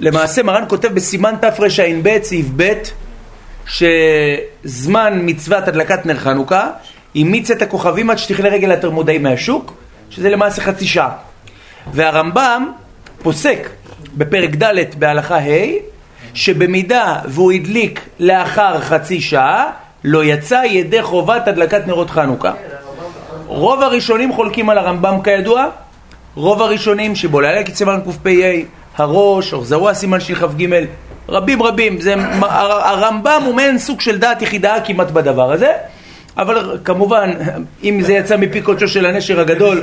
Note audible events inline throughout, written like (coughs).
למעשה מרן כותב בסימן תרע"ב, סעיף ב', שזמן מצוות הדלקת נר חנוכה, אימיץ את הכוכבים עד שתכלה רגל התרמודאי מהשוק, שזה למעשה חצי שעה. והרמב"ם פוסק בפרק ד' בהלכה ה', שבמידה והוא הדליק לאחר חצי שעה, לא יצא ידי חובת הדלקת נרות חנוכה. רוב הראשונים חולקים על הרמב"ם כידוע, רוב הראשונים שבולעלה קיצמן קפ"א, הראש, אור זרוע סימן כ"ג, רבים רבים, זה, הרמב"ם הוא מעין סוג של דעת יחידה כמעט בדבר הזה, אבל כמובן, אם זה יצא מפי קודשו של הנשר הגדול,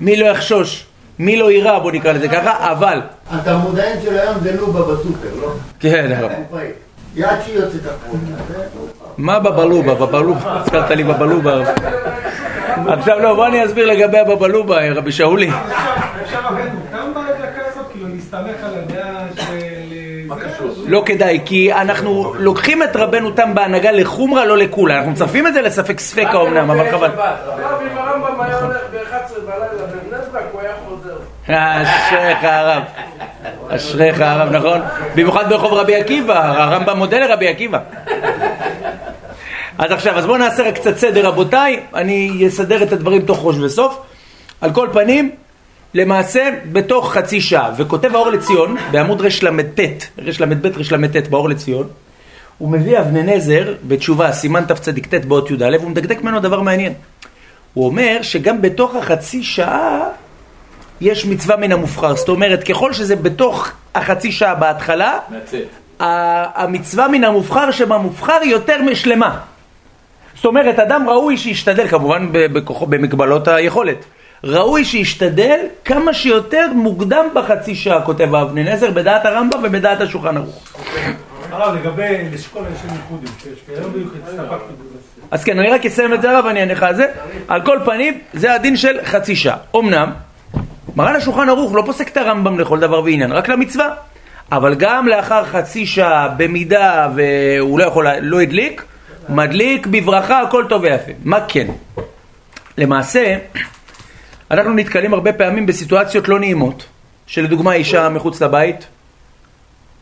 מי לא יחשוש, מי לא יירא, בוא נקרא לזה ככה, אבל... התלמודאים של היום זה לובה בסופר, לא? כן, הרב. יד שהיא יוצאת החוצה. מה בבלובה? בבלובה, הזכרת לי בבלובה. עכשיו לא, בוא אני אסביר לגבי הבבלובה, רבי שאולי. אפשר רבנו, גם בהדלקה הזאת, כאילו להסתמך על הדעה של... לא כדאי, כי אנחנו לוקחים את רבנו תם בהנהגה לחומרה, לא לקולה. אנחנו מצרפים את זה לספק ספקה אומנם, אבל חבל. הרב, אם הרמב"ם היה הולך ב-11 בלילה בבני ברק, הוא היה חוזר. אשריך הרב. אשריך הרב, נכון? במיוחד ברחוב רבי עקיבא, הרמב"ם מודה לרבי עקיבא. אז עכשיו, אז בואו נעשה רק קצת סדר רבותיי, אני אסדר את הדברים תוך ראש וסוף. על כל פנים, למעשה בתוך חצי שעה, וכותב האור לציון בעמוד רל"ט, רל"ב רל"ט באור לציון, הוא מביא אבני נזר בתשובה, סימן תצ"ט באות י"א, הוא מדקדק ממנו דבר מעניין. הוא אומר שגם בתוך החצי שעה יש מצווה מן המובחר, זאת אומרת ככל שזה בתוך החצי שעה בהתחלה, המצווה מן המובחר שבמובחר היא יותר משלמה. זאת אומרת, אדם ראוי שישתדל, כמובן במגבלות היכולת, ראוי שישתדל כמה שיותר מוקדם בחצי שעה, כותב אבני נזר, בדעת הרמב"ם ובדעת השולחן ערוך. הרב, לגבי לשקול אנשים ייחודים, שיש כאלה הסתפקתי. אז כן, אני רק אסיים את זה הרב, אני אענה לך על זה. על כל פנים, זה הדין של חצי שעה. אמנם, מרן השולחן ערוך לא פוסק את הרמב"ם לכל דבר ועניין, רק למצווה. אבל גם לאחר חצי שעה, במידה והוא לא יכול, לא הדליק, מדליק בברכה, הכל טוב ויפה. מה כן? למעשה, אנחנו נתקלים הרבה פעמים בסיטואציות לא נעימות, שלדוגמה אישה מחוץ לבית,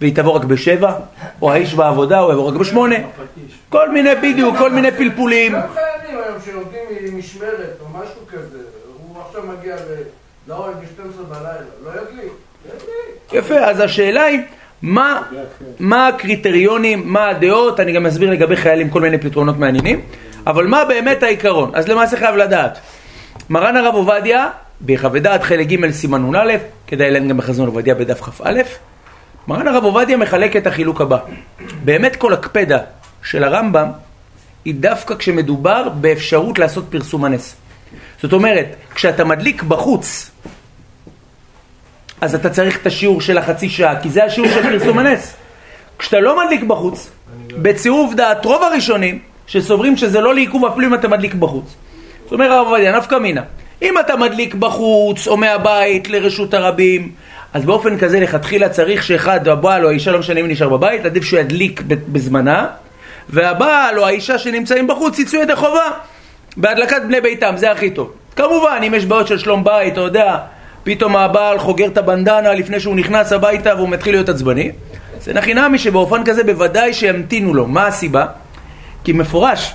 והיא תבוא רק בשבע, או האיש בעבודה, הוא יבוא רק בשמונה. כל מיני, בדיוק, כל מיני פלפולים. גם חיילים היום שיורדים משמרת או משהו כזה, הוא עכשיו מגיע לאוהל ב-12 בלילה, לא ידליק? ידליק. יפה, אז השאלה היא, מה, מה הקריטריונים, מה הדעות, אני גם אסביר לגבי חיילים כל מיני פתרונות מעניינים, אבל מה באמת העיקרון? אז למעשה חייב לדעת. מרן הרב עובדיה, ביחווה דעת חלק ג' סימן נ"א, כדאי להם גם בחזון עובדיה בדף כ"א, מרן הרב עובדיה מחלק את החילוק הבא. באמת כל הקפדה של הרמב"ם היא דווקא כשמדובר באפשרות לעשות פרסום הנס. זאת אומרת, כשאתה מדליק בחוץ, אז אתה צריך את השיעור של החצי שעה, כי זה השיעור של פרסום הנס. כשאתה לא מדליק בחוץ, בצירוף דעת רוב הראשונים, שסוברים שזה לא לעיכוב אפילו אם אתה מדליק בחוץ. זאת אומרת הרב עובדיה, נפקא מינה. אם אתה מדליק בחוץ או מהבית לרשות הרבים, אז באופן כזה לכתחילה צריך שאחד, הבעל או האישה, לא משנה מי נשאר בבית, עדיף שהוא ידליק בזמנה, והבעל או האישה שנמצאים בחוץ יצאו ידי חובה בהדלקת בני ביתם, זה הכי טוב. כמובן, אם יש בעיות של שלום בית, אתה יודע, פתאום הבעל חוגר את הבנדנה לפני שהוא נכנס הביתה והוא מתחיל להיות עצבני, זה נכי נמי שבאופן כזה בוודאי שימתינו לו. מה הסיבה? כי מפורש,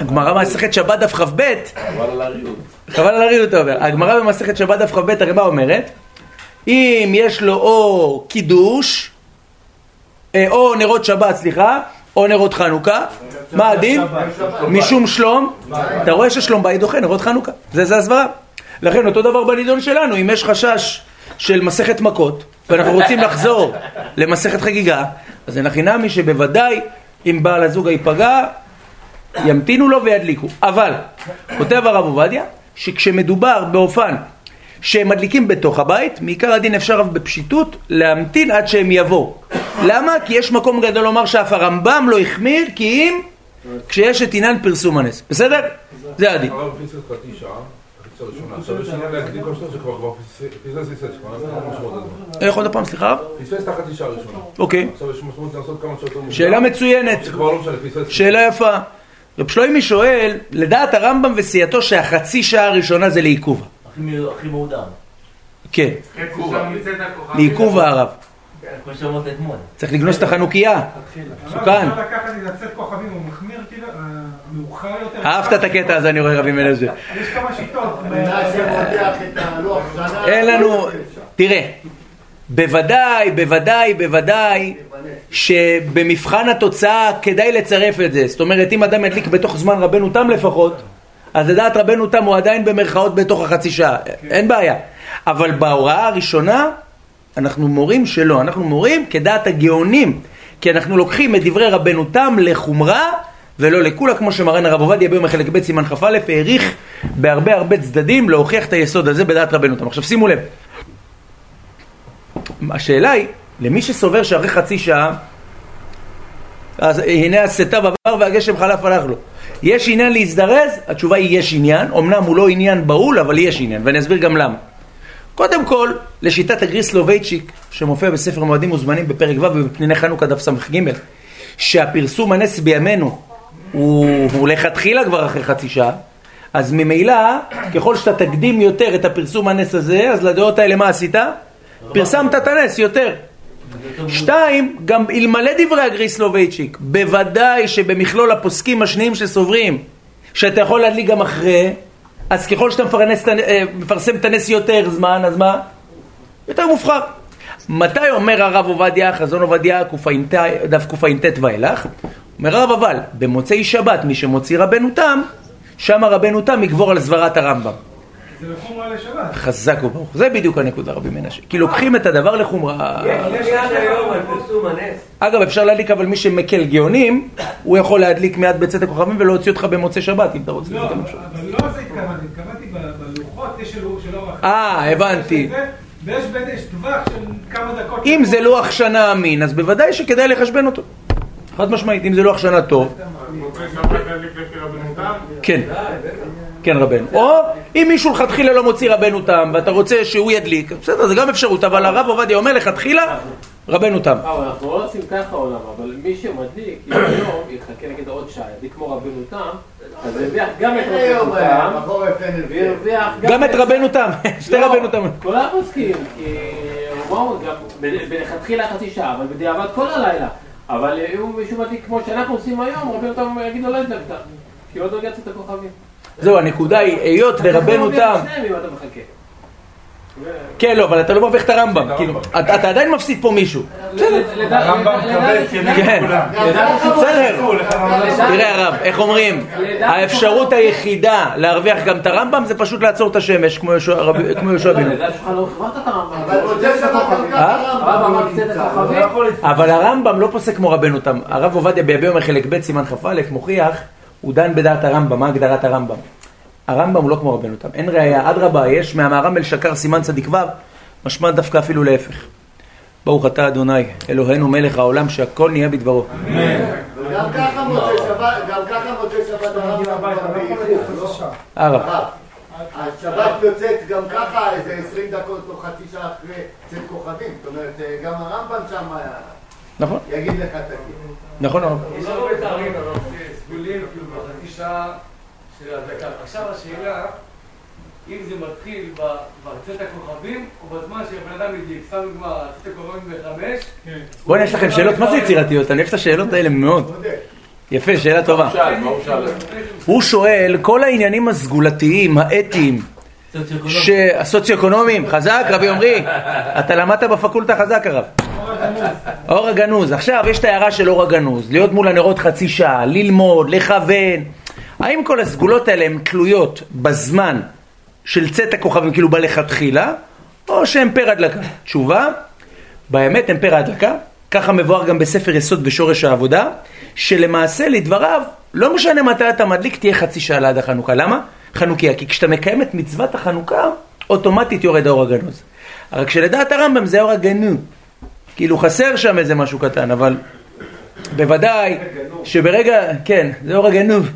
הגמרא במסכת שבת דף כ"ב, חבל על הריהוט. הגמרא במסכת שבת דף כ"ב, הרי מה אומרת? אם יש לו או קידוש, אה, או נרות שבת, סליחה, או נרות חנוכה, מה הדין? משום שלום, אתה רואה ששלום בית דוחה נרות חנוכה, זה הסברה. לכן אותו דבר בנידון שלנו, אם יש חשש של מסכת מכות, ואנחנו רוצים לחזור למסכת חגיגה, אז זה נכי נמי שבוודאי אם בעל הזוג ייפגע, ימתינו לו וידליקו. אבל, כותב הרב עובדיה, שכשמדובר באופן שהם מדליקים בתוך הבית, מעיקר הדין אפשר בפשיטות להמתין עד שהם יבואו. למה? כי יש מקום גדול לומר שאף הרמב"ם לא החמיר, כי אם כשיש את עניין פרסום הנס. בסדר? זה הדין. איך עוד פעם, סליחה? פספס את החצי שעה הראשונה. אוקיי. שאלה מצוינת. לא. שאלה יפה. רב שלוימי שואל, לדעת הרמב"ם וסיעתו שהחצי שעה הראשונה זה לעיכוב. הכי מ- הכי מעודם. כן, כן, ששם נמצאת הכוכבים. לעיכוב הערב. כמו שאמרת אתמול. צריך לגנוז את החנוכיה. מסוכן. כאילו, אה. אהבת את הקטע הזה, אני רואה רבי מנשה. יש כמה שיטות. אין לנו, תראה, בוודאי, בוודאי, בוודאי, שבמבחן התוצאה כדאי לצרף את זה. זאת אומרת, אם אדם ידליק בתוך זמן רבנו תם לפחות, אז לדעת רבנו תם הוא עדיין במרכאות בתוך החצי שעה, אין בעיה. אבל בהוראה הראשונה, אנחנו מורים שלא, אנחנו מורים כדעת הגאונים, כי אנחנו לוקחים את דברי רבנו תם לחומרה ולא לקולה, כמו שמרן הרב עובדיה ביום החלק ב' סימן כ"א העריך בהרבה הרבה צדדים להוכיח את היסוד הזה בדעת רבנו תם. עכשיו שימו לב, השאלה היא, למי שסובר שאחרי חצי שעה, אז הנה הסתיו עבר והגשם חלף הלך לו. יש עניין להזדרז? התשובה היא יש עניין, אמנם הוא לא עניין בהול, אבל יש עניין, ואני אסביר גם למה. קודם כל, לשיטת הגריס לובייצ'יק, שמופיע בספר מועדים מוזמנים בפרק ו' ובפניני חנוכה דף ס"ג, שהפרסום הנס בימינו הוא, הוא לכתחילה כבר אחרי חצי שעה, אז ממילא, ככל שאתה תקדים יותר את הפרסום הנס הזה, אז לדעות האלה מה עשית? פרסמת את הנס יותר. שתיים, גם אלמלא דברי הגריס לובייצ'יק, בוודאי שבמכלול הפוסקים השניים שסוברים, שאתה יכול להדליק גם אחרי, אז ככל שאתה מפרנס, אה, מפרסם את הנס יותר זמן, אז מה? יותר מובחר. מתי אומר הרב עובדיה, חזון עובדיה, קע"ט, דף קע"ט ואילך? אומר הרב אבל, במוצאי שבת, מי שמוציא רבנו תם, שם רבנו תם יגבור על סברת הרמב"ם. זה לחומרה לשבת. חזק וברוך. זה בדיוק הנקודה, רבי מנשה. כי לוקחים את הדבר לחומרה. יש היום על פרסום הנס. אגב, אפשר להדליק, אבל מי שמקל גאונים, הוא יכול להדליק מיד בצאת הכוכבים ולהוציא אותך במוצאי שבת, אם אתה רוצה. לא, זה. אבל לא לזה התכוונתי, התכוונתי בלוחות, יש של של אורח. אה, הבנתי. ויש טווח של כמה דקות. אם זה לוח שנה אמין, אז בוודאי שכדאי לחשבן אותו. חד משמעית, אם זה לוח שנה טוב? כן. כן רבנו. או אם מישהו לכתחילה לא מוציא רבנו תם, ואתה רוצה שהוא ידליק, בסדר, זה גם אפשרות, אבל הרב עובדיה אומר לכתחילה, רבנו תם. אה, אבל אנחנו לא עושים ככה עולם, אבל מי שמדליק, אם (coughs) היום יחכה נגיד עוד שעה, ידליק כמו רבנו תם, אז ירוויח גם את רבנו תם. וירוויח גם את רבנו תם, שתי לא, רבנו תם. כולם מסכימים, כי רובו גם ב- מלכתחילה חצי שעה, אבל בדיעבד כל הלילה. אבל אם מישהו מדליק כמו שאנחנו עושים היום, רבנו תם יגיד לו לא הדלקת, כי עוד לא הגעת את הכוכבים. זהו, הנקודה היא, היות ורבנו תם. כן, לא, אבל אתה לא מרוויח את הרמב"ם, כאילו, אתה אתה עדיין מפסיד פה מישהו. הרמב"ם מקבל כן, בסדר. תראה הרב, איך אומרים, האפשרות היחידה להרוויח גם את הרמב"ם זה פשוט לעצור את השמש, כמו יהושע בן שלך לא החברת את הרמב"ם. אבל אה? הרמב"ם לא פוסק כמו רבנו תם. הרב עובדיה ביביע אומר חלק ב' סימן כ"א מוכיח, הוא דן בדעת הרמב"ם, מה הגדרת הרמב"ם? הרמב"ם הוא לא כמו רבנו תם, אין ראייה, אדרבה, יש מהמהר"ם אל שקר סימן צדיק ו', משמע דווקא אפילו להפך. ברוך אתה אדוני, אלוהינו מלך העולם שהכל נהיה בדברו. וגם ככה מוצאי שבת, גם ככה מוצאי שבת הרמב"ם כבר באיחור, לא? הרב. הרב, השבת יוצאת גם ככה איזה 20 דקות או חצי שעה אחרי צאת כוכבים, זאת אומרת אה, גם הרמב"ם שם אה, נכון, יגיד לך תגיד. נכון הרב. סגולים, כאילו בחצי שעה של הדקה. עכשיו השאלה, אם זה מתחיל ב- בצאת הכוכבים, או בזמן שהבן אדם הדליק, סתם דוגמא, צאת הכוכבים בחמש, בוא'נה, יש לכם שאלות, מה זה יצירתיות? אני אוהב את השאלות האלה מאוד. יפה, שאלה טובה. הוא שואל, כל העניינים הסגולתיים, האתיים, סוציו-אקונומי. שהסוציו-אקונומיים, חזק רבי עמרי, אתה למדת בפקולטה חזק הרב. אור הגנוז, עכשיו יש את ההערה של אור הגנוז, להיות מול הנרות חצי שעה, ללמוד, לכוון. האם כל הסגולות האלה הן תלויות בזמן של צאת הכוכבים, כאילו בלכתחילה, או שהן פר הדלקה? תשובה, באמת הן פר ההדלקה, ככה מבואר גם בספר יסוד בשורש העבודה, שלמעשה לדבריו, לא משנה מתי אתה מדליק, תהיה חצי שעה ליד החנוכה. למה? חנוכיה, כי כשאתה מקיים את מצוות החנוכה, אוטומטית יורד האור הגנוז. רק שלדעת הרמב"ם זה האור הגנוז. כאילו חסר שם איזה משהו קטן, אבל בוודאי שברגע, כן, זה אור הגנוז.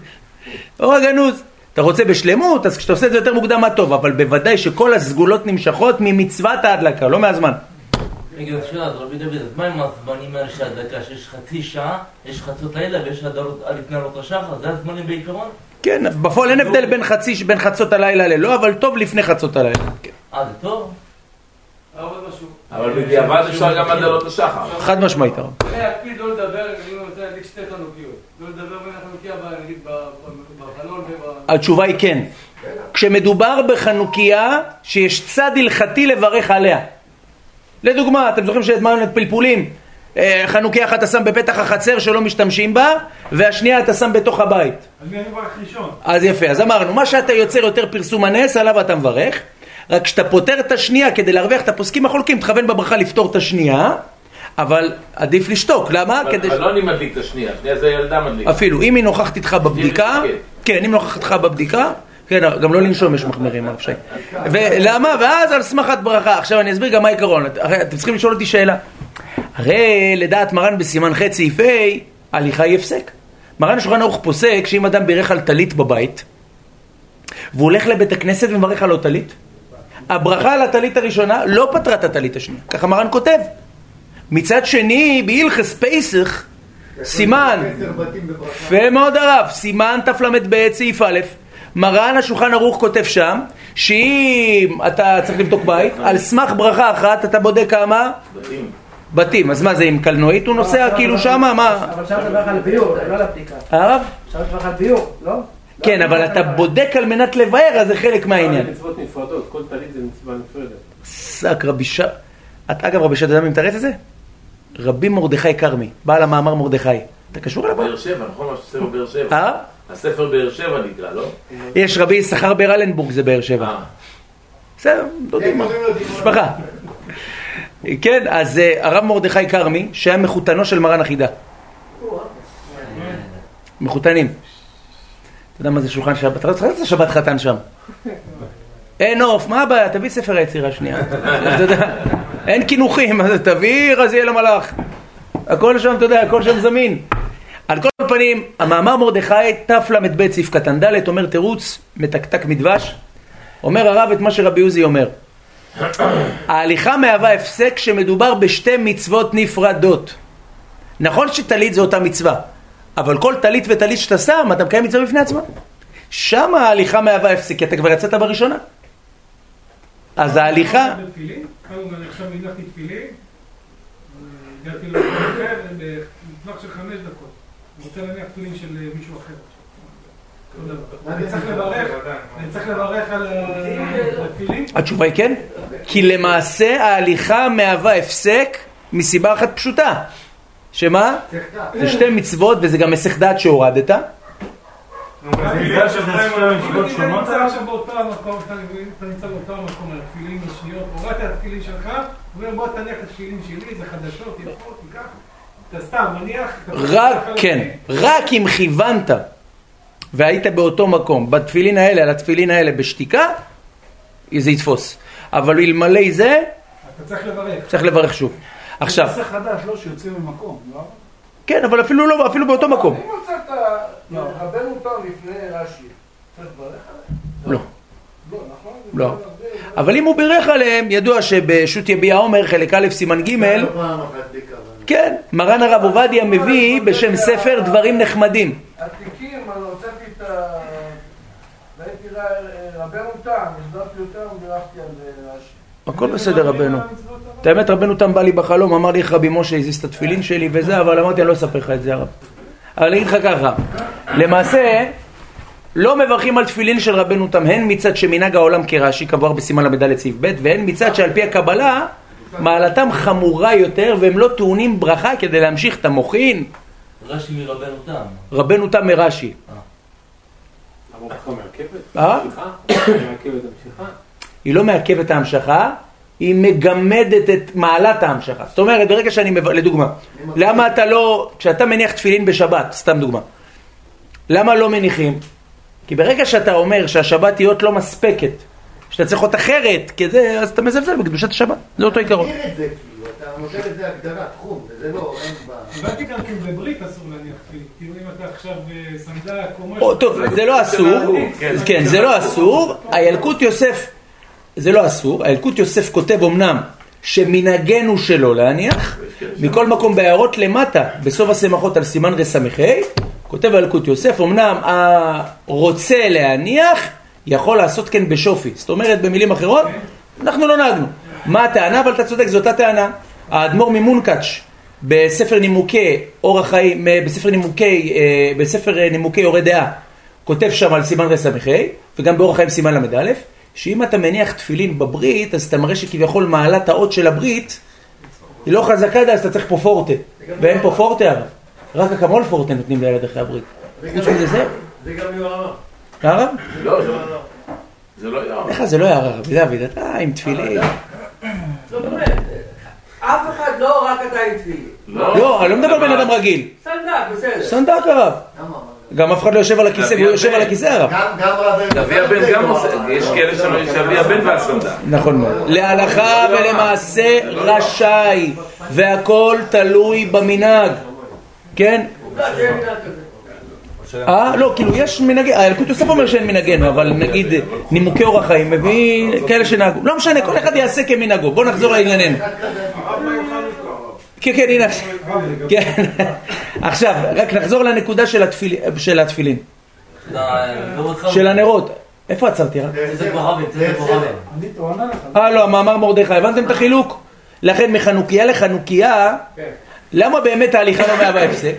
אור הגנוז. אתה רוצה בשלמות, אז כשאתה עושה את זה יותר מוקדם מה טוב, אבל בוודאי שכל הסגולות נמשכות ממצוות ההדלקה, לא מהזמן. רגע, שאלה, אז רבי דוד, מה עם הזמנים האלה של הדקה, שיש חצי שעה, יש חצות לילה ויש הדרות לפני עלות השחר, זה הזמנים בעיקרון? כן, בפועל אין הבדל בין חצי, בין חצות הלילה ללא, אבל טוב לפני חצות הלילה. כן. אה, זה טוב? אבל בדיעבד אפשר גם עד עלות השחר. חד משמעית להקפיד לא לדבר, אם אני רוצה להדליק שתי חנוכיות. לא לדבר בין החנוכיה, ב- נגיד, ב- ב- בחלון וב... התשובה היא כן. כשמדובר בחנוכיה שיש צד הלכתי לברך עליה. לדוגמה, אתם זוכרים שהזמנו את פלפולים? אה, חנוכיה אחת אתה שם בפתח החצר שלא משתמשים בה, והשנייה אתה שם בתוך הבית. על מי אני מברך ראשון? אז יפה, אז אמרנו, מה שאתה יוצר יותר פרסום הנס, עליו אתה מברך. רק כשאתה פותר את השנייה כדי להרוויח את הפוסקים החולקים, תכוון בברכה לפתור את השנייה, אבל עדיף לשתוק, למה? אבל כדי... אבל לא אני מדליק את השנייה, השנייה זה ילדה מדליק. אפילו, אם היא נוכחת איתך בבדיקה, כן. כן, אם נוכחת איתך בבדיקה, כן, גם לא לנשום יש מחמירים, הרב שי. ולמה? ואז על סמכת ברכה. עכשיו אני אסביר גם מה העיקרון. אתם צריכים לשאול אותי שאלה. הרי לדעת מרן בסימן ח' סעיף ה', הליכה היא הפסק. מרן שולחן ערוך פוסק שאם אדם בירך על טלית בבית, והוא הולך לבית הכנסת ומברך על עוד טלית, הברכה על הטלית הראשונה לא פתרה את הטלית השנייה. ככה מרן כותב. מצד שני, בהלכס פסח, סימן. יפה מאוד הרב, סימן תל"ב סעיף א', מרן השולחן ערוך כותב שם, שאם אתה צריך לבדוק בית, על סמך ברכה אחת אתה בודק כמה בתים. בתים, אז מה זה עם קלנועית הוא נוסע כאילו שמה, מה? אבל שם אתה מדבר על ביור, לא על הבדיקה. הרב? שם אתה מדבר על ביור, לא? כן, אבל אתה בודק על מנת לבאר, אז זה חלק מהעניין. מצוות נפרדות, כל טלית זה מצווה נפרדת. שק רבי ש... את אגב רבי ש... אתה יודע מי מתרץ את זה? רבי מרדכי כרמי, בעל המאמר מרדכי. אתה קשור אליו? באר שבע, נכון מה שספר באר שבע? אה? הספר באר שבע נקרא, לא? יש רבי יששכר ברלנבורג זה באר שבע. אה. בסדר, דודים. דימונה. משפחה. כן, אז אה, הרב מרדכי כרמי, שהיה מחותנו של מרן החידה. מחותנים. אתה יודע מה זה שולחן שבת? אתה לא צריך לעשות שבת חתן שם. אין עוף, מה הבעיה? תביא ספר היצירה שנייה. אין קינוחים, אז תביא רזיאל המלאך. הכל שם, אתה יודע, הכל שם זמין. על כל פנים, המאמר מרדכי, תל"ב סעיף קטן ד', אומר תירוץ, מתקתק מדבש. אומר הרב את מה שרבי עוזי אומר. ההליכה מהווה הפסק כשמדובר בשתי מצוות נפרדות. נכון שטלית זה אותה מצווה, אבל כל טלית וטלית שאתה שם, אתה מקיים מצווה בפני עצמה. שם ההליכה מהווה הפסק, כי אתה כבר יצאת בראשונה. אז ההליכה... הגעתי למקום אחר, בטווח של חמש דקות. אני רוצה להניח תפילין של מישהו אחר. אותו דבר. אני צריך לברך, אני צריך לברך על ה- התפילין? התשובה היא כן, כי למעשה ההליכה מהווה הפסק מסיבה אחת פשוטה. שמה? זה שתי מצוות וזה גם מסך דעת שהורדת. רק, כן, רק אם כיוונת והיית באותו מקום, בתפילין האלה, על התפילין האלה בשתיקה, זה יתפוס. אבל אלמלא זה, אתה צריך לברך. צריך לברך שוב. עכשיו, נושא חדש, לא, שיוצאים ממקום, לא? כן, אבל אפילו לא, אפילו באותו מקום. אם מצאת רבנו תם לפני רש"י, צריך לברך עליהם? לא. לא, נכון? לא. אבל אם הוא בירך עליהם, ידוע שבשו"ת יביע עומר, חלק א', סימן ג', לא פעם בלי כוונה. כן, מרן הרב עובדיה מביא בשם ספר דברים נחמדים. התיקים, אני הוצאתי את ה... ראיתי ר- רבנו תם, הסברתי יותר ובירכתי על רש"י. הכל בסדר רבנו. את האמת רבנו תם בא לי בחלום, אמר לי איך רבי משה הזיז את התפילין שלי וזה, אבל אמרתי אני לא אספר לך את זה הרב. אבל אני אגיד לך ככה, למעשה לא מברכים על תפילין של רבנו תם, הן מצד שמנהג העולם כרש"י, קבוע בסימן ל"ד סעיף ב', והן מצד שעל פי הקבלה מעלתם חמורה יותר והם לא טעונים ברכה כדי להמשיך את המוחין. רש"י מרבנו תם. רבנו תם מרש"י. הברכה מעכבת? אה? (coughs) מעכבת המשיכה? היא לא מעכבת ההמשכה, היא מגמדת את מעלת ההמשכה. זאת אומרת, ברגע שאני, מב... לדוגמה, למה אתה לא, כשאתה מניח תפילין בשבת, סתם דוגמה, למה לא מניחים? כי ברגע שאתה אומר שהשבת היא אות לא מספקת, שאתה צריך אות אחרת, כזה, אז אתה מזלזל בקדושת השבת, זה אותו עיקרון. תגדיר את זה כאילו, אתה נותן לזה הגדרה, תחום, וזה לא, אין בה... הבנתי גם כאילו בברית אסור להניח תפילין. כאילו אם אתה עכשיו אה, סנדק או משהו... טוב, זה לא אסור, כן, זה לא אסור, הילקוט יוסף, זה לא אסור, הילקוט יוסף כותב אמנם שמנהגנו שלא להניח, מכל מקום בהערות למטה, בסוף השמחות על סימן רס"ה, כותב הילקוט יוסף, אמנם הרוצה להניח, יכול לעשות כן בשופי, זאת אומרת במילים אחרות, אנחנו לא נהגנו, מה הטענה? אבל אתה צודק, זו אותה טענה. האדמו"ר ממונקאץ' בספר נימוקי אורח חיים, אה, בספר נימוקי, אה, בספר אה, נימוקי יורה דעה, כותב שם על סימן רס"ה, וגם באורח חיים סימן ל"א, שאם אתה מניח תפילין בברית, אז אתה מראה שכביכול מעלת האות של הברית היא לא חזקה די, אז אתה צריך פה פורטה. ואין פה פורטה הרב. רק אקמול פורטה נותנים לילד אחרי הברית. חוץ מזה זה? זה גם יוהרה. הרב? לא, זה- זה לא יער. איך זה לא יער הרב, דוד, אתה עם תפילין. לא, באמת. אף אחד, לא רק אתה עם תפילין. לא, אני לא מדבר בן אדם רגיל. סנדק, בסדר. סנדק הרב. גם אף אחד לא יושב על הכיסא, והוא יושב על הכיסא הרב. אבי הבן גם עושה, יש כאלה שלא שאבי הבן והסנדק. נכון מאוד. להלכה ולמעשה רשאי, והכל תלוי במנהג, כן? אה? לא, כאילו יש מנהגי, האלקוט יוסף אומר שאין מנהגנו, אבל נגיד נימוקי אורח חיים מביא כאלה שנהגו. לא משנה, כל אחד יעשה כמנהגו. בואו נחזור לענייננו. כן, כן, הנה. כן. עכשיו, רק נחזור לנקודה של התפיל- של התפילין. של הנרות. איפה עצרתי? טוענה לך. אה, לא, המאמר מרדכי, הבנתם את החילוק? לכן מחנוכיה לחנוכיה, למה באמת ההליכה לא מהווה הפסק?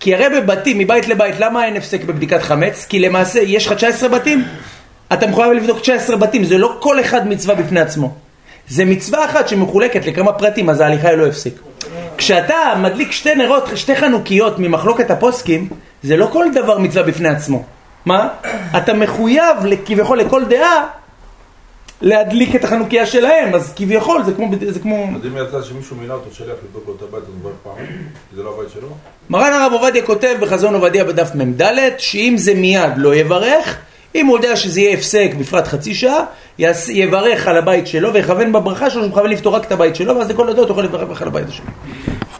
כי הרי בבתים, מבית לבית, למה אין הפסק בבדיקת חמץ? כי למעשה, יש לך 19 בתים? אתה מחויב לבדוק 19 בתים, זה לא כל אחד מצווה בפני עצמו. זה מצווה אחת שמחולקת לכמה פרטים, אז ההליכה היא לא הפסק. כשאתה מדליק שתי נרות, שתי חנוכיות ממחלוקת הפוסקים, זה לא כל דבר מצווה בפני עצמו. מה? אתה מחויב כביכול לכל דעה להדליק את החנוכיה שלהם, אז כביכול זה כמו... זה כמו... אז אם יצא שמישהו מינה אותו שליח לבדוק לו את הבית, אז הוא מברך פעמיים? כי זה לא הבית שלו? מרן הרב עובדיה כותב בחזון עובדיה בדף מ"ד, שאם זה מיד לא יברך, אם הוא יודע שזה יהיה הפסק בפרט חצי שעה, יברך על הבית שלו ויכוון בברכה שלו, שהוא מכוון לפתור רק את הבית שלו, ואז לכל הדעות הוא יכול לברך על הבית השני.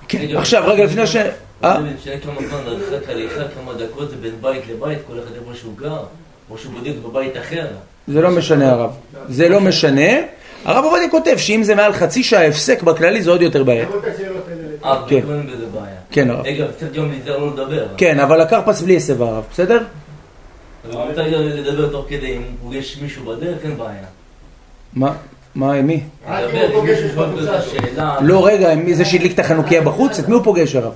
כן, עכשיו, רגע, לפני ש... אה? זה משנה כמה זמן הרחק הליכה, כמה דקות זה בין בית לבית, כל אחד איפה שהוא גר, או שהוא בודק בבית אחר. זה לא משנה הרב. זה לא משנה. הרב עובדיה כותב שאם זה מעל חצי שעה הפסק בכללי זה עוד יותר בעיה. אה, כן. כן. כן, הרב. רגע, צריך גם להיזהר לא לדבר. כן, אבל הכרפס בלי הסב הרב, בסדר? אבל מותר גם לדבר תוך כדי, אם הוא פוגש מישהו בדרך, אין בעיה. מה? מה, עם מי? לא, רגע, עם מי זה שהדליק את החנוכיה בחוץ? את מי הוא פוגש הרב?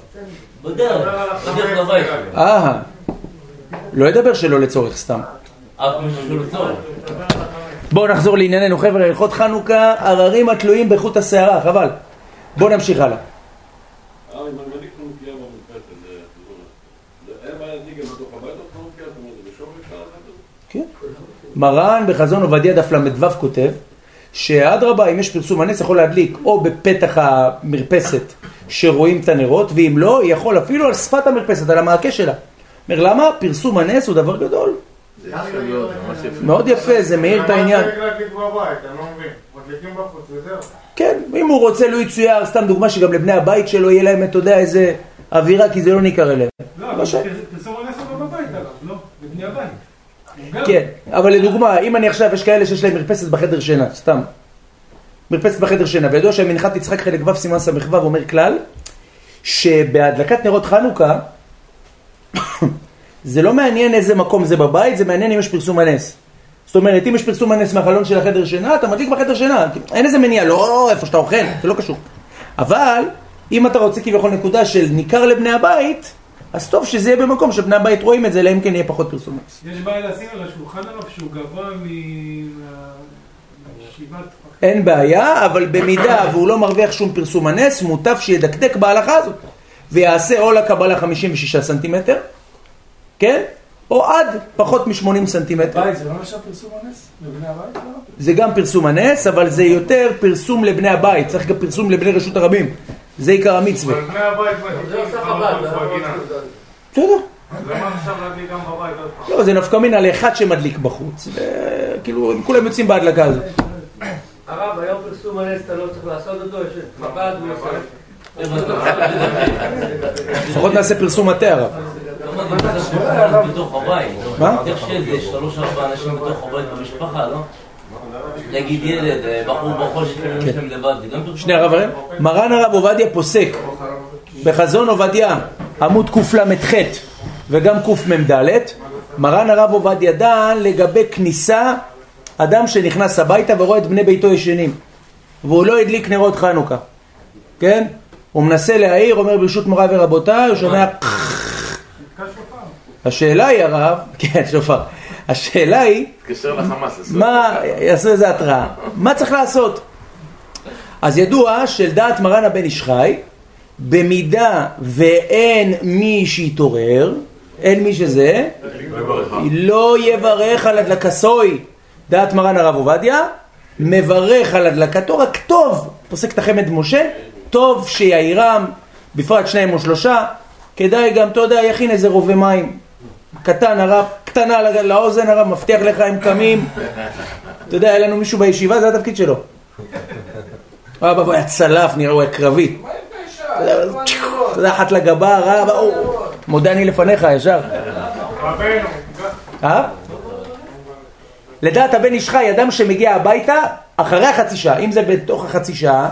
בדרך, בדרך לבית שלו. אה, לא ידבר שלא לצורך סתם. אף מישהו שלא צורך. בואו נחזור לענייננו חבר'ה, הלכות חנוכה, עררים התלויים בחוט השערה, חבל. בואו נמשיך הלאה. אה, אם אני מדליק חנוכיה במרפסת, זה... זה- אין בעיה להדליק גם בתוך הבית עוד חנוכיה? זאת אומרת, זה בשום אפשר לעשות את זה? כן. מרן בחזון עובדיה דף ל"ו כותב שאדרבה, אם יש פרסום הנס, יכול להדליק או בפתח המרפסת שרואים את הנרות, ואם לא, יכול אפילו על שפת המרפסת, על המעקה שלה. אומר, למה? פרסום הנס הוא דבר גדול. מאוד יפה, זה מאיר את העניין. לא. כן, אם הוא רוצה, לו יצויר, סתם דוגמה שגם לבני הבית שלו יהיה להם, אתה יודע, איזה אווירה, כי זה לא ניכר אליהם. לא, פרסום הנס הוא לא בבית הרב, לא, בבני הבית. הוא גר. כן, אבל לדוגמה, אם אני עכשיו, יש כאלה שיש להם מרפסת בחדר שינה, סתם. מרפסת בחדר שינה, וידוע שמנחת יצחק חלק ו' סימן ס"ו אומר כלל, שבהדלקת נרות חנוכה, (coughs) זה לא מעניין איזה מקום זה בבית, זה מעניין אם יש פרסום הנס. זאת אומרת, אם יש פרסום הנס מהחלון של החדר שינה, אתה מדליק בחדר שינה, אין איזה מניעה, לא איפה שאתה אוכל, זה לא קשור. אבל, אם אתה רוצה כביכול נקודה של ניכר לבני הבית, אז טוב שזה יהיה במקום שבני הבית רואים את זה, אלא אם כן יהיה פחות פרסום הנס. יש בעיה לשים על השולחן הרב שהוא גבוה מ- מישיבת... אין בעיה, אבל במידה והוא לא מרוויח שום פרסום הנס, מוטב שידקדק בהלכה הזאת. ויעשה או לקבלה 56 סנטימטר, כן? או עד פחות מ-80 סנטימטר. בית זה לא נחשב פרסום הנס? לבני הבית? לא? זה גם פרסום הנס, אבל זה יותר פרסום לבני הבית, צריך גם פרסום לבני רשות הרבים. זה עיקר המצווה. אבל בני הבית זה מדליקים עושה חנוכיה חב"ד, זה בגינה. בסדר. אז למה עכשיו להדליק גם בבית עוד פעם? לא, זה נפקא מינה לאחד שמדליק בחוץ. כאילו, הם כולם יוצאים בהדלקה הזאת. הרב, היום פרסום הנס אתה לא צריך לעשות אותו, יש חב"ד. לפחות נעשה פרסום מטה הרב. לא. מה? צריך שזה שלוש ארבע אנשים בתוך הבית במשפחה, לא? נגיד ילד, אה, בחור בחור יש להם לבד. שני הרב הראם. מרן הרב עובדיה פוסק בחזון עובדיה עמוד קל"ח וגם קמ"ד מרן הרב עובדיה דן לגבי כניסה אדם שנכנס הביתה ורואה את בני ביתו ישנים והוא לא הדליק נרות חנוכה, כן? הוא מנסה להעיר, אומר ברשות מוריי ורבותיי, הוא שומע... השאלה היא הרב, (laughs) כן, שופר, השאלה היא, תתקשר לחמאס. מה, יעשו איזה התראה, מה צריך לעשות? אז ידוע שלדעת מרן הבן איש חי, במידה ואין מי שיתעורר, אין מי שזה, לא יברך על הדלקסוי, דעת מרן הרב עובדיה, מברך על הדלקתו, רק טוב, פוסק את החמד משה, טוב שיעירם, בפרט שניים או שלושה, כדאי גם, אתה יודע, יכין איזה רובה מים, קטן הרב, קטנה לא- לאוזן הרב, מבטיח לך הם קמים, אתה יודע, היה לנו מישהו בישיבה, זה התפקיד שלו. אבא הוא היה צלף, נראה, הוא היה קרבי. יודע, אחת לגבה, הוא, מודה אני לפניך, ישר. אה? לדעת הבן איש חי, אדם שמגיע הביתה אחרי החצי שעה, אם זה בתוך החצי שעה,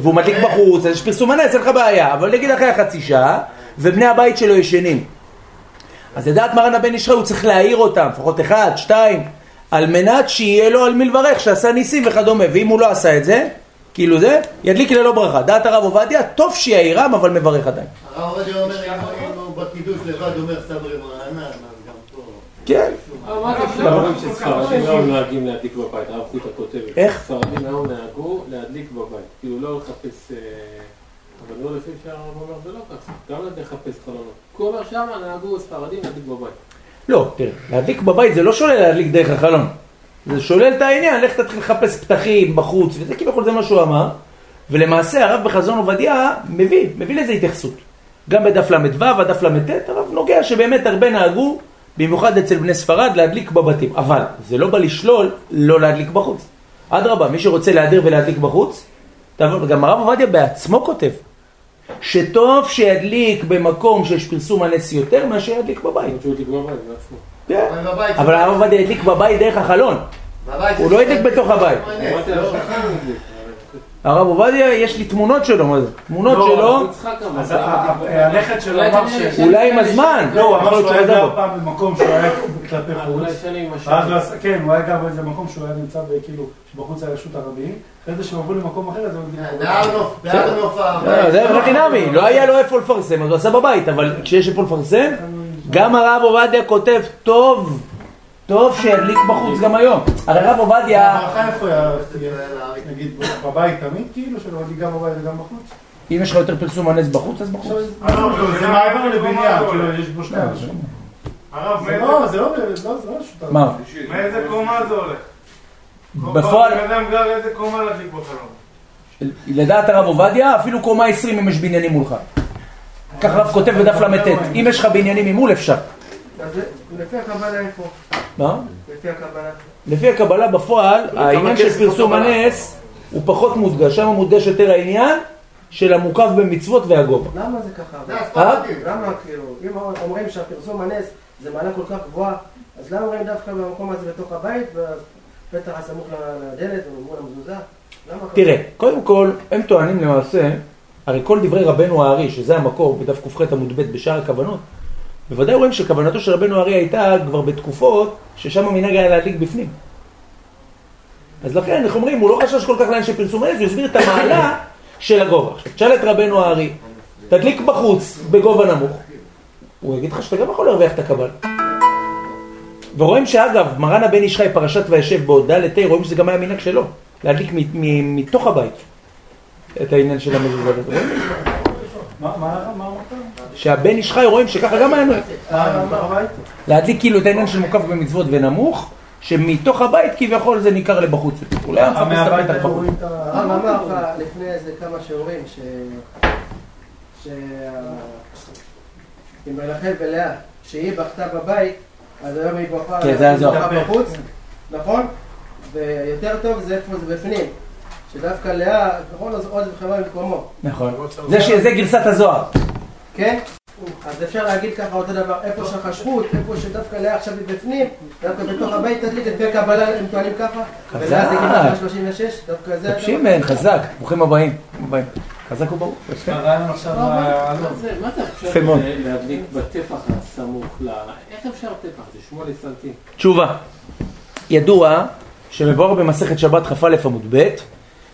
והוא מדליק בחוץ, אז יש פרסום הנס, אין לך בעיה, אבל נגיד אחרי החצי שעה, ובני הבית שלו ישנים. אז לדעת מרן הבן חי, הוא צריך להעיר אותם, לפחות אחד, שתיים, על מנת שיהיה לו על מי לברך, שעשה ניסים וכדומה, ואם הוא לא עשה את זה, כאילו זה, ידליק ללא ברכה. דעת הרב עובדיה, טוב שיעירם, אבל מברך עדיין. הרב עובדיה אומר, אם הוא בקידוש לבד אומר סברי מרענן, אז גם פה... כן. היום נוהגים להדליק בבית, הרב כותבת. איך? ספרדים היום נהגו להדליק בבית, כאילו לא לחפש... אבל לא לפי שהרב אומר זה לא ככה, גם לא לחפש חלונות. הוא אומר שמה נהגו ספרדים להדליק בבית. לא, תראה, להדליק בבית זה לא שולל להדליק דרך החלון. זה שולל את העניין, לך תתחיל לחפש פתחים בחוץ, וזה כביכול זה מה שהוא אמר. ולמעשה הרב בחזון עובדיה מביא, מביא לזה התייחסות. גם בדף ל"ו, הדף ל"ט, הרב נוגע שבאמת הרבה נהגו, במיוחד אצל בני ספרד, להדליק בבתים. אבל זה לא בא לשלול לא להדליק בחוץ. אדרבה, מי שרוצה להדר ולהדליק בחוץ, גם הרב עובדיה בעצמו כותב, שטוב שידליק במקום שיש פרסום הנס יותר מאשר ידליק בבית. ידליק. כן. אבל זה- הרב עובדיה הדליק בבית דרך החלון. הוא זה- לא הדליק בתוך הבית. הוא ידליק. הרב עובדיה, יש לי תמונות שלו, מה זה? תמונות לא, שלו, הנכד שלו אולי אמר ש... לי, אולי עם הזמן. לא, הוא אמר שהוא היה גר פעם במקום שהוא היה כלפי חוץ. כן, הוא היה גר באיזה מקום שהוא היה נמצא בכאילו, שבחוץ היה רשות ערבים. אחרי זה שהם עברו למקום אחר, אז נוף, בהר נוף לא, זה הכי נמי, לא היה לו איפה לפרסם, אז הוא עשה בבית, אבל כשיש איפה לפרסם, גם הרב עובדיה כותב, טוב, טוב שידליק בחוץ גם היום. הרי הרב עובדיה, הברכה איפה היה, נגיד, בבית תמיד כאילו, שלא גם בבית וגם בחוץ? אם יש לך יותר פרסום הנס בחוץ, אז בחוץ. לא, זה מעבר לבניין, כאילו, יש בו שניים. הרב, זה לא, זה לא, זה לא ערבים. מה? מאיזה קומה זה הולך? בפועל, בן אדם גר איזה קומה להדליק בחלום. לדעת הרב עובדיה, אפילו קומה 20 אם יש בניינים מולך. כך הרב כותב בדף ל"ט, אם יש לך בניינים ממול אפשר. לפי הקבלה איפה? מה? לפי הקבלה. לפי הקבלה בפועל, העניין של פרסום. הנס הוא פחות מודגש, שם מודגש יותר העניין של המוקף במצוות והגובה. למה זה ככה? למה כאילו, אם אומרים שהפרסום הנס זה מעלה כל כך גבוהה, אז למה אומרים דווקא במקום הזה בתוך הבית, בפתח הסמוך לדלת ומול המזוזה? תראה, קודם כל, הם טוענים למעשה, הרי כל דברי רבנו הארי, שזה המקור בדף ק"ח עמוד ב' בשאר הכוונות, בוודאי רואים שכוונתו של רבנו הארי הייתה כבר בתקופות ששם המנהג היה להדליק בפנים. אז לכן, איך אומרים, הוא לא חשש כל כך לעניין של פרסום הנס, הוא הסביר את המעלה (coughs) של הגובה. עכשיו, תשאל את רבנו הארי, תדליק בחוץ בגובה נמוך, הוא יגיד לך שאתה גם יכול להרוויח את הקבל. ורואים שאגב, מרן הבן איש חי פרשת וישב בו, ד' ה', רואים שזה גם היה מנהג שלו, להדליק מ- מ- מתוך הבית את העניין של המזוזה. רואים? מה, מה, מה אמרת? שהבן איש חי רואים שככה גם היה נוהג. אה, הבית? להדליק כאילו את העניין של מוקף במצוות ונמוך, שמתוך הבית כביכול זה ניכר לבחוץ. אולי היה מחפש את מהבית הפתח איפה בחוץ. רואים את ה... הרב אמר לך לפני איזה כמה שיעורים ש... ש... עם רחל ולאה, שהיא בכתה בבית, אז היום היא בוכה כן, זה היה זוהר. בוכה בחוץ, נכון? ויותר טוב זה איפה זה בפנים. שדווקא לאה, נכון, אז עוד וכמה במקומו. נכון. זה ש- זה גרסת הזוהר. כן? אז אפשר להגיד ככה אותו דבר, איפה שהחשבות, איפה שדווקא לאה עכשיו היא בפנים, דווקא בתוך הבית תדליק, לפי הקבלה הם טוענים ככה, חזק. ולאה זה גימטריה 36, דווקא זה... רב שמעון, חזק, ברוכים הבאים. חזק וברוך. יפה. עכשיו... מה ה- מה זה, מה זה יפה אפשר מאוד. להדליק בטפח הסמוך ל... איך אפשר טפח? זה שמונה סנטים. תשובה. ידוע שמבואר במסכת שבת כ"א עמוד ב'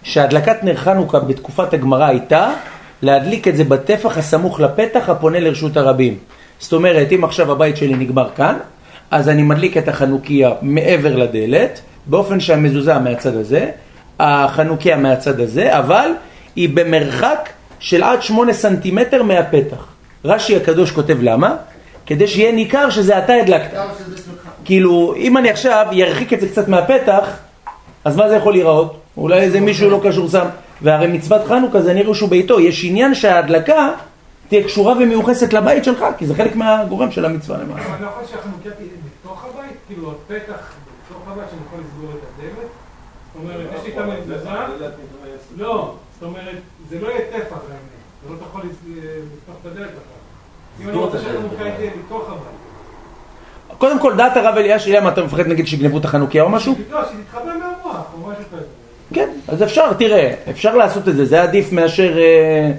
שהדלקת נר חנוכה בתקופת הגמרא הייתה להדליק את זה בטפח הסמוך לפתח הפונה לרשות הרבים. זאת אומרת, אם עכשיו הבית שלי נגמר כאן, אז אני מדליק את החנוכיה מעבר לדלת, באופן שהמזוזה מהצד הזה, החנוכיה מהצד הזה, אבל היא במרחק של עד שמונה סנטימטר מהפתח. רש"י הקדוש כותב למה? כדי שיהיה ניכר שזה אתה הדלקת. כאילו, אם אני עכשיו ירחיק את זה קצת מהפתח, אז מה זה יכול להיראות? אולי איזה מישהו לא קשור שם. והרי מצוות חנוכה זה נראה שהוא ביתו. יש עניין שההדלקה תהיה קשורה ומיוחסת לבית שלך, כי זה חלק מהגורם של המצווה למעלה. אני לא יכול שהחנוכיה תהיה בתוך הבית? כאילו, הפתח בתוך הבית שאני יכול לסגור את הדלת? זאת אומרת, יש לי את המזוזה, לא, זאת אומרת, זה לא יהיה טפח אתה לא יכול לס- לפתוח את הדלת. אם אני סגור את רוצה הדלת. שהחנוכיה תהיה בתוך הבית. קודם כל, דעת הרב אליאש, למה אתה מפחד נגיד שיגנבו את החנוכיה או משהו? לא, שתתחבא מהמוח או משהו כזה. כן, אז אפשר, תראה, אפשר לעשות את זה, זה עדיף מאשר, אה,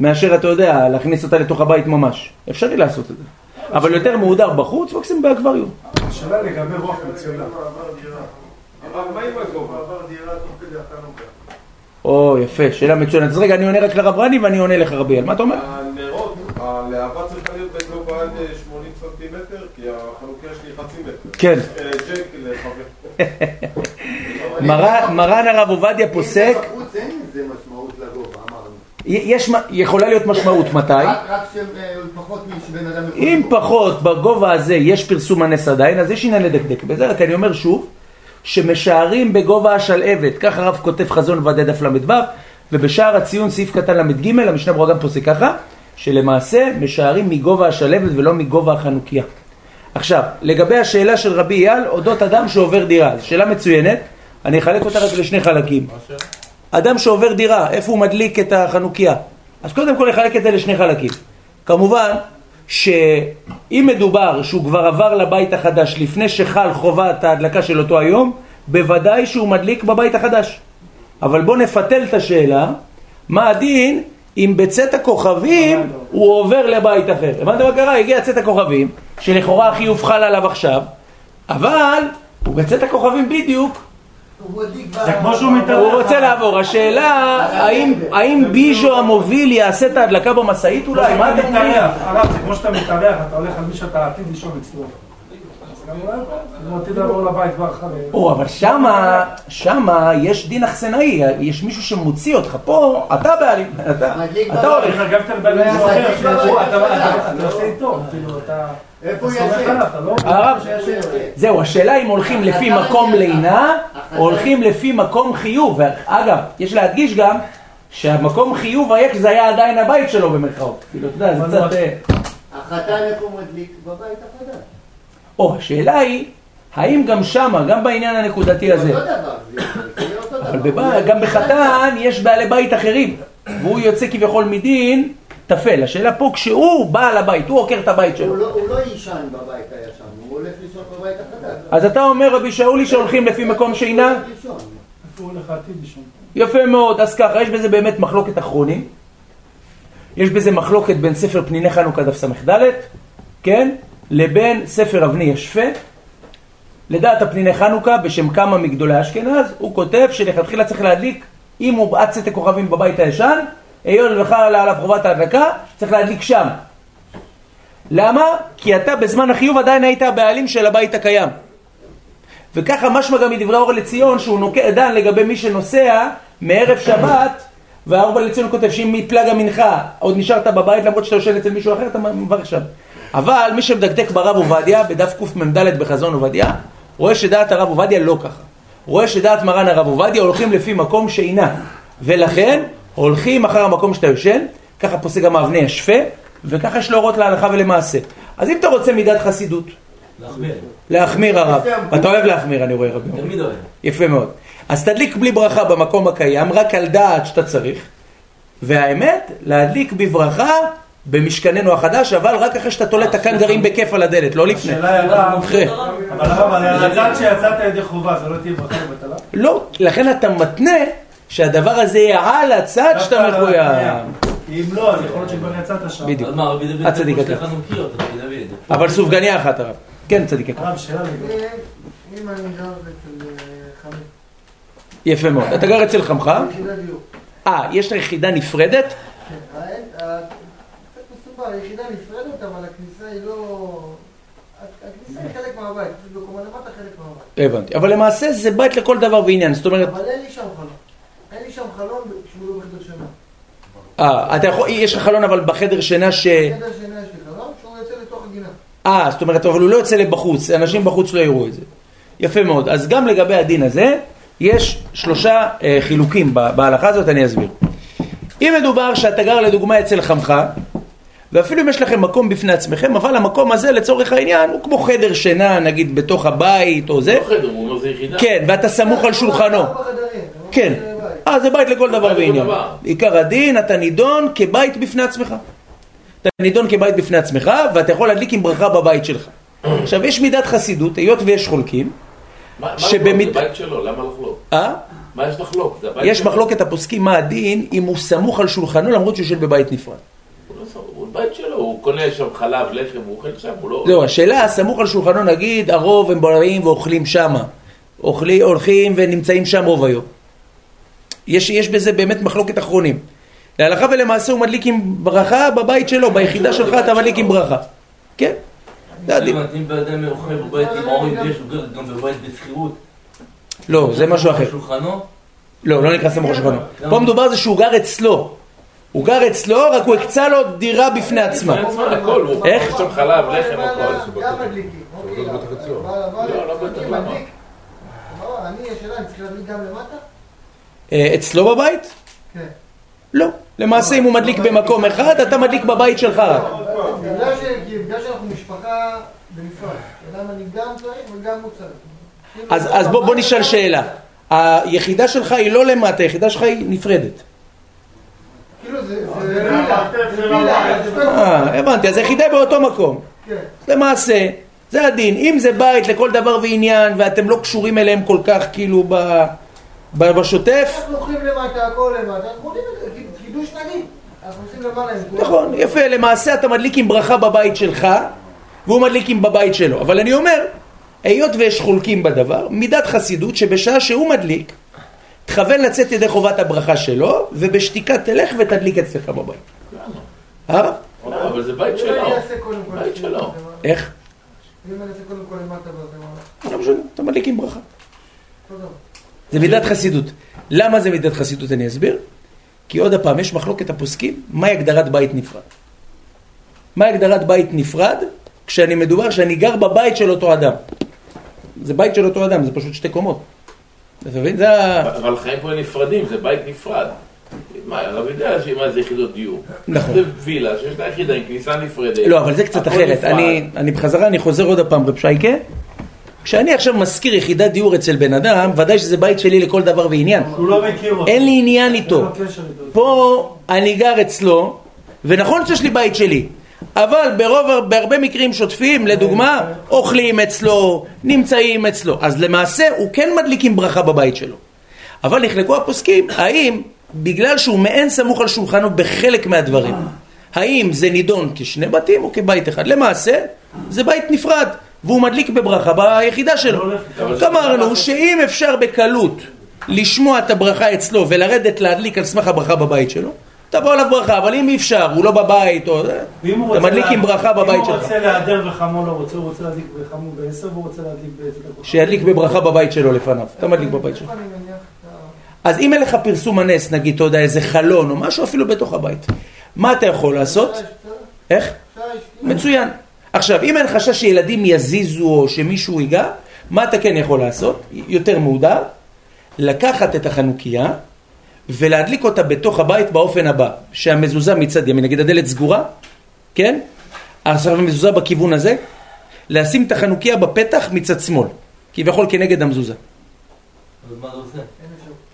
מאשר, אתה יודע, להכניס אותה לתוך הבית ממש. אפשרי לעשות את זה. אבל יותר מהודר בחוץ, מקסימום באקווריום. השאלה לגבי רוח מצוינה. הרב, מה עם הגובה? עבר דירה תוך כדי החנוכה. או, יפה, שאלה מצוינת. אז רגע, אני עונה רק לרב רני ואני עונה לך רביאל. מה אתה אומר? הנרות, הלהבה צריכה להיות בגובה עד אה, 80 סנטימטר, כי החנוכיה שלי חצי מטר. כן. אה, ג'ק לחבר. (laughs) מרן הרב עובדיה פוסק, בחוץ אין לזה משמעות לגובה, אמרנו. יש, מ- יכולה להיות משמעות מתי? רק רק שפחות משבן אדם יכול... אם פחות בגובה הזה יש פרסום הנס עדיין, אז יש עניין לדקדק בזה, רק אני אומר שוב, שמשערים בגובה השלהבת, כך הרב כותב חזון ועדי דף ל"ו, ובשער הציון סעיף קטן ל"ג, המשנה ברורה גם פוסק ככה, שלמעשה משערים מגובה השלהבת ולא מגובה החנוכיה. עכשיו, לגבי השאלה של רבי אייל, אודות אדם שעובר דירה, זו שאלה מצוינת, אני אחלק אותה רק לשני חלקים. אדם שעובר דירה, איפה הוא מדליק את החנוכיה? אז קודם כל נחלק את זה לשני חלקים. כמובן שאם מדובר שהוא כבר עבר לבית החדש לפני שחל חובת ההדלקה של אותו היום, בוודאי שהוא מדליק בבית החדש. אבל בואו נפתל את השאלה, מה הדין אם בצאת הכוכבים הוא עובר לבית אחר. הבנת מה קרה? הגיע צאת הכוכבים, שלכאורה החיוב חל עליו עכשיו, אבל הוא בצאת הכוכבים בדיוק זה כמו שהוא מתארח. הוא רוצה לעבור. השאלה, האם- ביז'ו המוביל יעשה את ההדלקה במשאית אולי? מה אומרים? מתארח, הרב, זה כמו שאתה מתארח, אתה הולך על מי שאתה עתיד לישון אצלו. או, אבל שמה, שמה יש דין אכסנאי, יש מישהו שמוציא אותך פה, אתה בעלים, אתה, אתה הולך. כאילו אתה לא... זהו, השאלה אם הולכים לפי מקום לינה, או הולכים לפי מקום חיוב. אגב, יש להדגיש גם שהמקום חיוב היה כשזה היה עדיין הבית שלו במרכאות. כאילו, אתה יודע, זה קצת... אה, החתן איפה הוא מדליק? בבית החדש. או, השאלה היא, האם גם שמה, גם בעניין הנקודתי הזה. אבל גם בחתן יש בעלי בית אחרים, והוא יוצא כביכול מדין טפל. השאלה פה, כשהוא בעל הבית, הוא עוקר את הבית שלו. לא- הוא לא יישן בבית הישן, הוא הולך לישון בבית החדש. אז אתה אומר, רבי שאולי, שהולכים לפי מקום שינה? יפה מאוד, אז ככה, יש בזה באמת מחלוקת אחרונים. יש בזה מחלוקת בין ספר פניני חנוכה דף ס"ד, כן? לבין ספר אבני ישפה. לדעת הפניני חנוכה, בשם כמה מגדולי אשכנז, הוא כותב שלכתחילה צריך להדליק, אם הוא בעד צאת הכוכבים בבית הישן, היות וחלה עליו חובת ההדלקה, צריך להדליק שם. למה? כי אתה בזמן החיוב עדיין היית הבעלים של הבית הקיים. וככה משמע גם מדברי אור לציון שהוא נוקט דן לגבי מי שנוסע מערב שבת והאור לציון כותב שאם מפלג המנחה עוד נשארת בבית למרות שאתה יושב אצל מישהו אחר אתה מברך שם אבל מי שמדקדק ברב עובדיה בדף קמ"ד בחזון עובדיה רואה שדעת הרב עובדיה לא ככה רואה שדעת מרן הרב עובדיה הולכים לפי מקום שאינה ולכן הולכים אחר המקום שאתה יושן ככה פוסק גם האבני השפה וככה יש להורות להלכה ולמעשה אז אם אתה רוצה מידת חסידות להחמיר. להחמיר הרב. אתה אוהב להחמיר, אני רואה רבי. תמיד אוהב. יפה מאוד. אז תדליק בלי ברכה במקום הקיים, רק על דעת שאתה צריך. והאמת, להדליק בברכה במשכננו החדש, אבל רק אחרי שאתה תולה את הקנגרים בכיף על הדלת, לא לפני. השאלה היא אחרי. אבל הרב, על הצד שיצאת ידי חובה, זה לא תהיה ברכה לבטלה? לא, לכן אתה מתנה שהדבר הזה יהיה על הצד שאתה מחויב. אם לא, אז יכול להיות שכבר יצאת שם. בדיוק. אז מה, רבי דוד, הצדיק דוד. אבל סופגניה אחת הרב. כן, צדיק יקר. הרב, שאלה לגבי... אם אני גר אצל אה, חמי, יפה מאוד. אתה גר אצל חמך? אה, יש לך יחידה נפרדת? מסובך, היחידה נפרדת, אבל הכניסה היא לא... הכניסה היא חלק מהבית, בקומה למטה חלק מהבית. הבנתי. אבל למעשה זה בית לכל דבר ועניין. זאת אומרת, אבל אין לי שם חלון. אין לי שם חלון שהוא לא בחדר שינה. אה, אתה יכול, יש לך חלון אבל בחדר שינה ש... בחדר שינה יש לי חלון שהוא יוצא לתוך הגינה. אה, זאת אומרת, אבל הוא לא יוצא לבחוץ, אנשים בחוץ לא יראו את זה. יפה מאוד. אז גם לגבי הדין הזה, יש שלושה אה, חילוקים בהלכה הזאת, אני אסביר. אם מדובר שאתה גר לדוגמה אצל חמך, ואפילו אם יש לכם מקום בפני עצמכם, אבל המקום הזה לצורך העניין הוא כמו חדר שינה, נגיד בתוך הבית או זה. לא חדר, הוא אומר זה יחידה. כן, ואתה סמוך על שולחנו. כן. אה, זה בית לכל דבר ועניין. עיקר הדין, אתה נידון כבית בפני עצמך. אתה נידון כבית בפני עצמך, ואתה יכול להדליק עם ברכה בבית שלך. עכשיו, יש מידת חסידות, היות ויש חולקים, מה? זה בית שלו, למה לחלוק? אה? מה יש לחלוק? יש. מחלוקת הפוסקים מה הדין אם הוא סמוך על שולחנו למרות שהוא יושב בבית נפרד. הוא לא סמוך, הוא בית שלו, הוא קונה שם חלב, לחם, הוא אוכל שם, הוא לא... זהו, השאלה, סמוך על שולחנו נגיד, הרוב הם באים ואוכלים שמה. אוכלי, הולכים ונמצאים שם רוב היום. יש, יש בזה באמת מחלוקת אחרונים. להלכה ולמעשה הוא מדליק עם ברכה בבית שלו, ביחידה שלך אתה מדליק עם ברכה. כן? אם בן אדם אוכל בבית עם ההורים גר גם בבית בשכירות. לא, זה משהו אחר. לא, לא נקרא סמוך על שולחנו. פה מדובר זה שהוא גר אצלו. הוא גר אצלו, רק הוא הקצה לו דירה בפני עצמה. איך? יש שם חלב, לחם, הכל. גם מדליקים. לא, לא אצלו בבית? כן. לא. למעשה אם הוא מדליק במקום אחד, אתה מדליק בבית שלך רק. בגלל ש- כי בגלל שאנחנו משפחה בנפרד. אני גם צריך וגם הוא צריך. אז, אז בוא, בוא נשאל שאלה. היחידה שלך היא לא למטה, היחידה שלך היא נפרדת. כאילו זה וילה. זה אה, הבנתי, אז היחידה היא באותו מקום. כן. למעשה, זה הדין. אם זה בית לכל דבר ועניין, ואתם לא קשורים אליהם כל כך כאילו בשוטף, אנחנו הולכים למטה, הכל למטה, אנחנו עולים את זה, חידוש נגיד. נכון, יפה, למעשה אתה מדליק עם ברכה בבית שלך, והוא מדליק עם בבית שלו. אבל אני אומר, היות ויש חולקים בדבר, מידת חסידות שבשעה שהוא מדליק, תכוון לצאת ידי חובת הברכה שלו, ובשתיקה תלך ותדליק אצלך בבית. אה? אבל זה בית שלו. בית שלו. איך? אם אני אעשה קודם כל למטה ואז למעלה. לא משנה, אתה מדליק עם ברכה. זה מידת חסידות. למה זה מידת חסידות אני אסביר? כי עוד הפעם, יש מחלוקת הפוסקים, מהי הגדרת בית נפרד? מהי הגדרת בית נפרד? כשאני מדובר שאני גר בבית של אותו אדם. זה בית של אותו אדם, זה פשוט שתי קומות. אתה מבין? זה ה... אבל חיים פה נפרדים, זה בית נפרד. מה, הרב יודע שמה זה יחידות דיור. נכון. זה וילה שיש לה יחידה עם כניסה נפרדת. לא, אבל זה קצת אחרת. אני, אני בחזרה, אני חוזר עוד הפעם, רב שייקה. כשאני עכשיו משכיר יחידת דיור אצל בן אדם, ודאי שזה בית שלי לכל דבר ועניין. הוא לא מכיר אותו. אין לי עניין איתו. פה אני גר אצלו, ונכון שיש לי בית שלי, אבל ברוב, בהרבה מקרים שוטפים, לדוגמה, אוכלים אצלו, נמצאים אצלו. אז למעשה הוא כן מדליק עם ברכה בבית שלו. אבל נחלקו הפוסקים, האם בגלל שהוא מעין סמוך על שולחנו בחלק מהדברים, האם זה נידון כשני בתים או כבית אחד? למעשה, זה בית נפרד, והוא מדליק בברכה ביחידה שלו. אמרנו שאם אפשר בקלות לשמוע את הברכה אצלו ולרדת להדליק על סמך הברכה בבית שלו, תבוא עליו ברכה, אבל אם אי אפשר, הוא לא בבית, או... אתה רוצה מדליק לה- עם ברכה בבית אם הוא שלך. רוצה להיעדר וחמו לא רוצה, הוא רוצה להדליק בחמו בעשר והוא רוצה להדליק דקות. שידליק בברכה בבית שלו לפניו, אתה מדליק בבית שלו. אז אם אין לך פרסום הנס, נגיד, אתה יודע, איזה חלון או משהו אפילו בתוך הבית, מה אתה יכול לעשות? איך? מצוין. עכשיו, אם אין חשש שילדים יזיזו או שמישהו ייגע, מה אתה כן יכול לעשות? יותר מהודר, לקחת את החנוכיה ולהדליק אותה בתוך הבית באופן הבא, שהמזוזה מצד ימין, נגיד הדלת סגורה, כן? עכשיו המזוזה בכיוון הזה, לשים את החנוכיה בפתח מצד שמאל, כביכול כנגד המזוזה.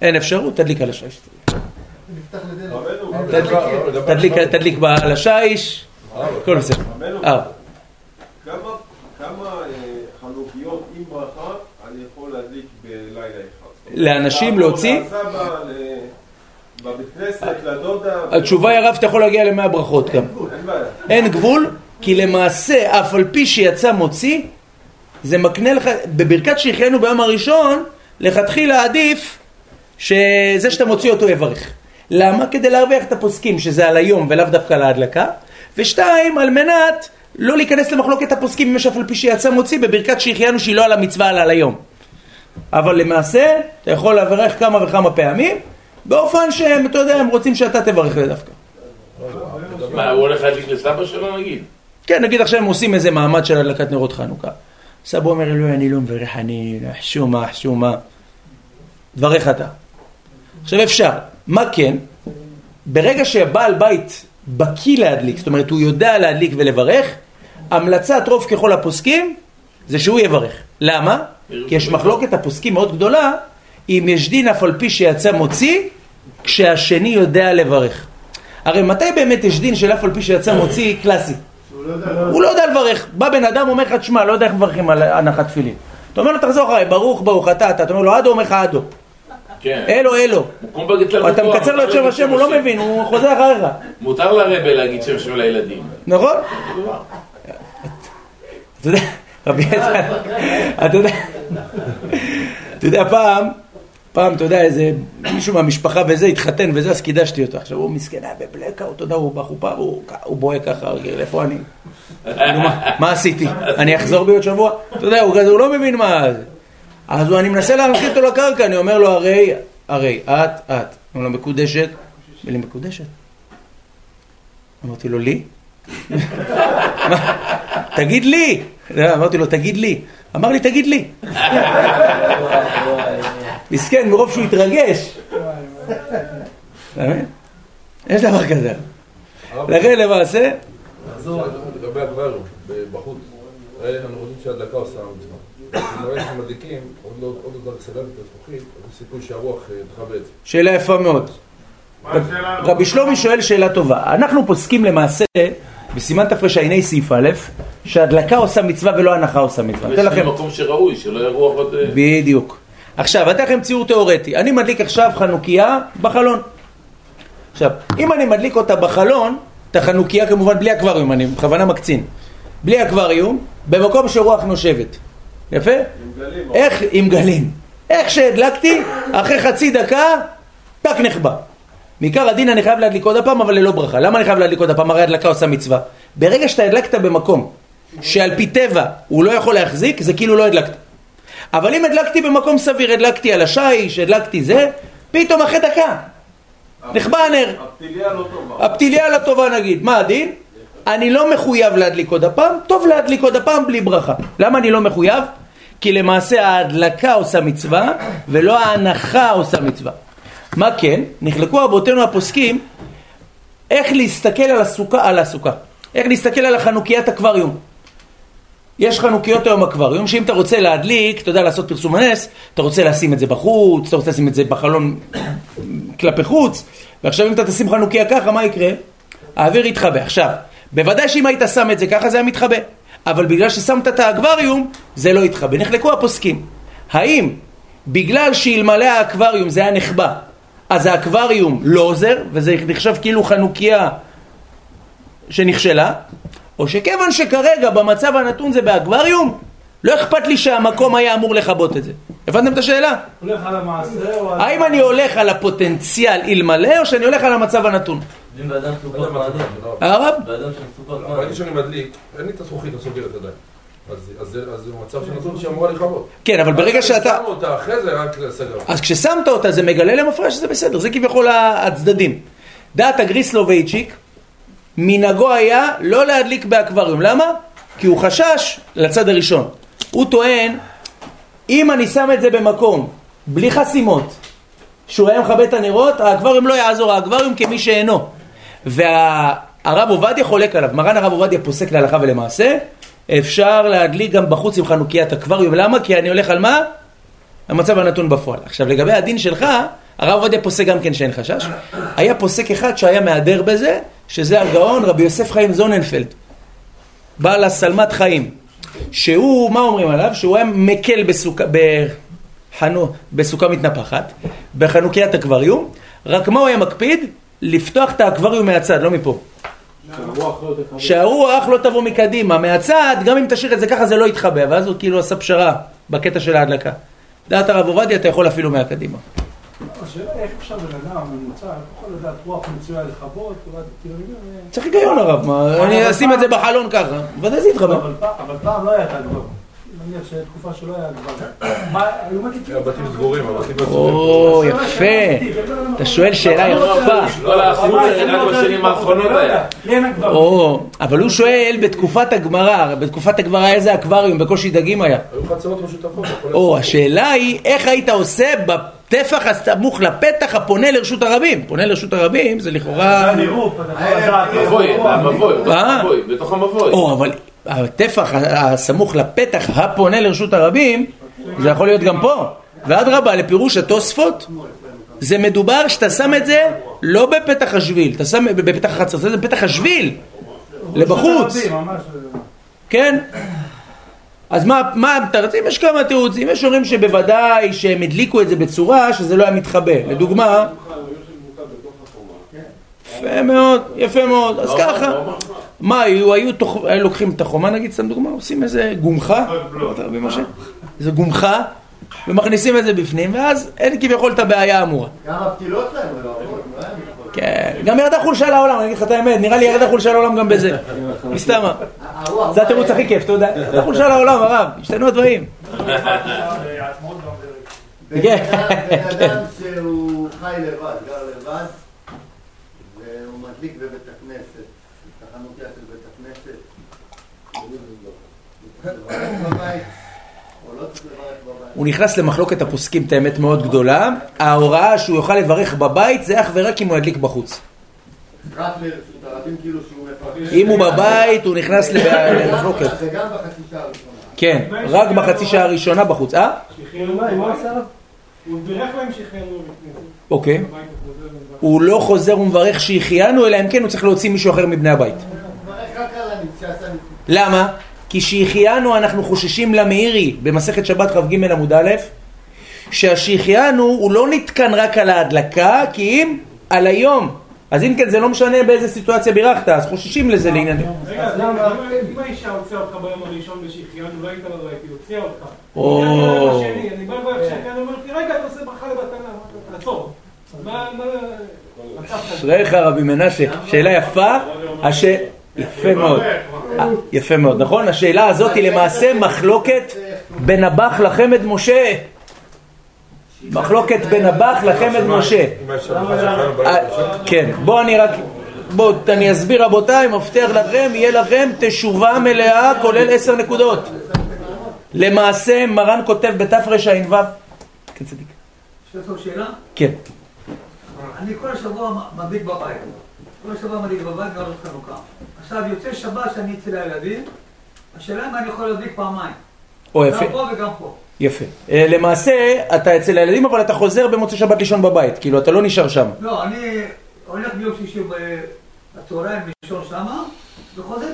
אין אפשרות, תדליק על השיש. תדליק, על השיש, הכל בסדר. אה, כמה כמה אה, חנוכיות עם ברכה אני יכול להדליק בלילה אחד? לאנשים להוציא? בבית כנסת, לדודה. התשובה היא הרב, אתה יכול להגיע למאה ברכות גם. אין גבול, כי למעשה, אף על פי שיצא מוציא, זה מקנה לך, בברכת שהחיינו ביום הראשון, לכתחילה עדיף שזה שאתה מוציא אותו יברך. למה? כדי להרוויח את הפוסקים שזה על היום ולאו דווקא על ההדלקה. ושתיים, על מנת לא להיכנס למחלוקת הפוסקים אם יש אף על פי שיצא מוציא בברכת שהחיינו שהיא לא על המצווה אלא על היום. אבל למעשה, אתה יכול לברך כמה וכמה פעמים, באופן שהם, אתה יודע, הם רוצים שאתה תברך דווקא. מה, הוא הולך להדליק לסבא שלו נגיד? כן, נגיד עכשיו הם עושים איזה מעמד של הדלקת נרות חנוכה. סבא אומר, אלוהי, אני לא מברך, אני חשומה, חשומה. דברך אתה. עכשיו אפשר, מה כן? ברגע שבעל בית בקיא להדליק, זאת אומרת הוא יודע להדליק ולברך, המלצת רוב ככל הפוסקים זה שהוא יברך. למה? כי יש מחלוקת הפוסקים מאוד גדולה אם יש דין אף על פי שיצא מוציא כשהשני יודע לברך. הרי מתי באמת יש דין של אף על פי שיצא מוציא קלאסי? הוא לא יודע לברך. בא בן אדם אומר לך, תשמע, לא יודע איך מברכים על הנחת תפילין. אתה אומר לו, תחזור אחריי, ברוך ברוך אתה אתה. אתה אומר לו, אדו אומר לך אדו. כן. אלו אלו. אתה מקצר לו את שם השם, הוא לא מבין, הוא חוזר אחריך. מותר לרבה להגיד שם שם לילדים. נכון? (laughs) אתה יודע, רבי יצחק, אתה יודע, אתה יודע, פעם, פעם, אתה יודע, איזה מישהו מהמשפחה וזה התחתן וזה, אז קידשתי אותו. עכשיו הוא מסכן, היה בבלקאוט, אתה יודע, הוא בחופה, הוא הוא בוהה ככה, איפה אני? מה- עשיתי? אני אחזור בעוד שבוע? אתה יודע, הוא כזה, הוא לא מבין מה זה. אז אני מנסה להנחית אותו לקרקע, אני אומר לו, הרי, הרי, את, את. אומר לו, מקודשת? לי, מקודשת? אמרתי לו, לי? תגיד לי! לא, אמרתי לו, תגיד לי. אמר לי, תגיד לי. מסכן, מרוב שהוא התרגש. אתה מבין? יש דבר כזה. לכן למעשה, לגבי הגברים, בחוץ, הרי אנחנו יודעים שההדלקה עושה מצווה. אם רואים שמדליקים, עוד לא עוד לא דרך סלמת הזכוכית, אז יש סיכוי שהרוח אה, תכבה את זה. שאלה יפה מאוד. רבי שלומי שואל שאלה טובה. אנחנו פוסקים למעשה, בסימן תרע"ה סעיף א', שהדלקה עושה מצווה ולא הנחה עושה מצווה. יש לכם... מקום שראוי, שלא יהיה רוח. אה, בדיוק. עכשיו, אתן לכם ציור תיאורטי. אני מדליק עכשיו חנוכיה בחלון. עכשיו, אם אני מדליק אותה בחלון, את החנוכיה כמובן בלי אקווריום, אני בכוונה מקצין. בלי אקווריום, במקום שרוח נושבת. יפה? איך? עם גלים. איך שהדלקתי, אחרי חצי דקה, טק נחבא. מעיקר הדין אני חייב להדליק עוד הפעם, אבל ללא ברכה. למה אני חייב להדליק עוד הפעם? הרי הדלקה עושה מצווה. ברגע שאתה הדלקת במקום שעל פי טבע הוא לא יכול להחזיק, זה כאילו לא הדלקת. אבל אם הדלקתי במקום סביר, הדלקתי על השיש, הדלקתי זה, פתאום אחרי דקה, נכבה הנר. הפתיליה לא טובה. הפתיליה לא טובה נגיד, מה הדין? אני לא מחויב להדליק עוד הפעם, טוב להדליק עוד הפעם בלי ברכה. למה אני לא מחויב? כי למעשה ההדלקה עושה מצווה, ולא ההנחה עושה מצווה. מה כן? נחלקו רבותינו הפוסקים איך להסתכל על הסוכה, על הסוכה. איך להסתכל על החנוכיית אקווריום. יש חנוכיות היום אקווריום, שאם אתה רוצה להדליק, אתה יודע לעשות פרסום הנס, אתה רוצה לשים את זה בחוץ, אתה רוצה לשים את זה בחלון (coughs) כלפי חוץ, ועכשיו אם אתה תשים חנוכיה ככה, מה יקרה? האוויר יתחבא. עכשיו, בוודאי שאם היית שם את זה ככה, זה היה מתחבא. אבל בגלל ששמת את האקווריום, זה לא יתחבא. נחלקו הפוסקים. האם בגלל שאלמלא האקווריום זה היה נחבא, אז האקווריום לא עוזר, וזה נחשב כאילו חנוכיה שנכשלה, או שכיוון שכרגע במצב הנתון זה באקווריום, לא אכפת לי שהמקום היה אמור לכבות את זה. הבנתם את השאלה? הולך על המעשה או על... האם אני הולך על הפוטנציאל אלמלא, או שאני הולך על המצב הנתון? אם באדם סוכות מעדיף. הרב? באדם סוכות ברגע שאני מדליק, אין לי את הזכוכית הסוגרת עדיין. אז אז זה מצב של נתון שאמורה לכבות. כן, אבל ברגע שאתה... שם אותה אחרי זה רק לסגר. אז כששמת אותה זה מגלה למפרש שזה בסדר, זה כביכול הצדדים. דעת הגריס לובייצ'יק, מנהגו היה לא להדליק באקווריום. למה? כי הוא חשש לצד הראשון. הוא טוען, אם אני שם את זה במקום, בלי חסימות, שהוא היה מכבה את הנרות, האקווריום לא יעזור, האקווריום כמי שאינו. והרב עובדיה חולק עליו, מרן הרב עובדיה פוסק להלכה ולמעשה, אפשר להדליק גם בחוץ עם חנוקיית אקווריום, למה? כי אני הולך על מה? המצב הנתון בפועל. עכשיו לגבי הדין שלך, הרב עובדיה פוסק גם כן שאין חשש. היה פוסק אחד שהיה מהדר בזה, שזה הגאון רבי יוסף חיים זוננפלד, בעל הסלמת חיים. שהוא, מה אומרים עליו? שהוא היה מקל בסוכה, בחנו, בסוכה מתנפחת, בחנוקיית אקווריום, רק מה הוא היה מקפיד? לפתוח את האקווריום מהצד, לא מפה. שהרוח לא תבוא מקדימה, מהצד, גם אם תשאיר את זה ככה זה לא יתחבא, ואז הוא כאילו עשה פשרה בקטע של ההדלקה. דעת הרב עובדיה אתה יכול אפילו מהקדימה. השאלה איך אפשר בן אדם ממוצע, יכול לדעת רוח מצויה לכבות, צריך היגיון הרב, אני אשים את זה בחלון ככה, ודאי זה יתחבר. אבל פעם לא היה את הדבר. נניח שהיה תקופה שלא היה דבר. מה, היו מדליקים? הבתים סגורים, הבתים לא או, יפה. אתה שואל שאלה יפה. כל זה רק בשנים האחרונות היה. או, אבל הוא שואל בתקופת הגמרא, בתקופת הגמרא איזה אקווריום, בקושי דגים היה. היו חצרות משותפות. או, השאלה היא, איך היית עושה בטפח הסמוך לפתח הפונה לרשות הרבים? פונה לרשות הרבים זה לכאורה... מבוי, אה? המבוי, בתוך המבוי. או, אבל הטפח הסמוך לפתח הפונה לרשות הרבים, זה יכול להיות גם פה. ואדרבה, לפירוש התוספות, זה מדובר שאתה שם את זה לא בפתח השביל, אתה שם בפתח החצר, זה בפתח השביל, לבחוץ. כן? אז מה, מה המתרצים? יש כמה תירוצים, יש אומרים שבוודאי שהם הדליקו את זה בצורה שזה לא היה מתחבא. לדוגמה, יפה מאוד, יפה מאוד, אז ככה. מה, היו, היו תוך, היו לוקחים את החומה נגיד, סתם דוגמה, עושים איזה גומחה, משה, איזה גומחה, ומכניסים את זה בפנים, ואז אין כביכול את הבעיה האמורה. גם הפתילות לא, לא, לא מתחבר. כן, גם ירדה חולשה לעולם, אני אגיד לך את האמת, נראה לי ירדה חולשה לעולם גם בזה. מסתמה. זה התירוץ הכי כיף, אתה יודע. ירדה חולשה לעולם, הרב, השתנו הדברים. (laughs) בן כן. אדם- בן אדם שהוא חי לבד, גר לבד, מדליק בבית הכנסת, בחנוכיה של בית הכנסת. הוא נכנס למחלוקת הפוסקים, את האמת מאוד גדולה. ההוראה שהוא יוכל לברך בבית זה אך ורק אם הוא ידליק בחוץ. כאילו. אם הוא בבית, הוא נכנס למחלוקת. זה גם בחצי שעה הראשונה. כן, רק בחצי שעה הראשונה בחוץ. אה? הוא בירך להם שהחיינו זה. אוקיי. הוא לא חוזר ומברך שהחיינו, אלא אם כן הוא צריך להוציא מישהו אחר מבני הבית. למה? כי שהחיינו אנחנו חוששים למאירי במסכת שבת כ"ג עמוד א', שהשהחיינו הוא לא נתקן רק על ההדלקה, כי אם על היום. אז אם כן זה לא משנה באיזה סיטואציה בירכת, אז חוששים לזה לעניינים. רגע, אז למה? אם האישה הוציאה אותך ביום הראשון בשהחיינו, לא היית בבית, היא הוציאה אותך. או. אני בא לברך שהחיינו, אומרת לי, רגע, אתה עושה ברכה לבתנה, תעצור. מה, מה... אשריך רבי מנשה, שאלה יפה, הש... יפה מאוד, אה, יפה מאוד, נכון? השאלה הזאת היא למעשה מחלוקת בין הבח לחמד משה. מחלוקת בין הבח לחמד משה. אה, כן, בואו אני רק, בואו אני אסביר רבותיי, מבטיח לכם, יהיה לכם תשובה מלאה כולל עשר נקודות. למעשה מרן כותב בתרע"ו, כן צדיק, אפשר לשאול שאלה? כן, אני כל השבוע מדליק בבית. כל השבוע מדליק בבית גם חנוכה. עכשיו יוצא שבת שאני אצל הילדים, השאלה אם אני יכול להדליק פעמיים. או יפה. גם פה וגם פה. יפה. אה, למעשה, אתה אצל הילדים, אבל אתה חוזר במוצאי שבת לישון בבית. כאילו, אתה לא נשאר שם. לא, אני הולך ביום שישי בצהריים לישון שמה, וחוזר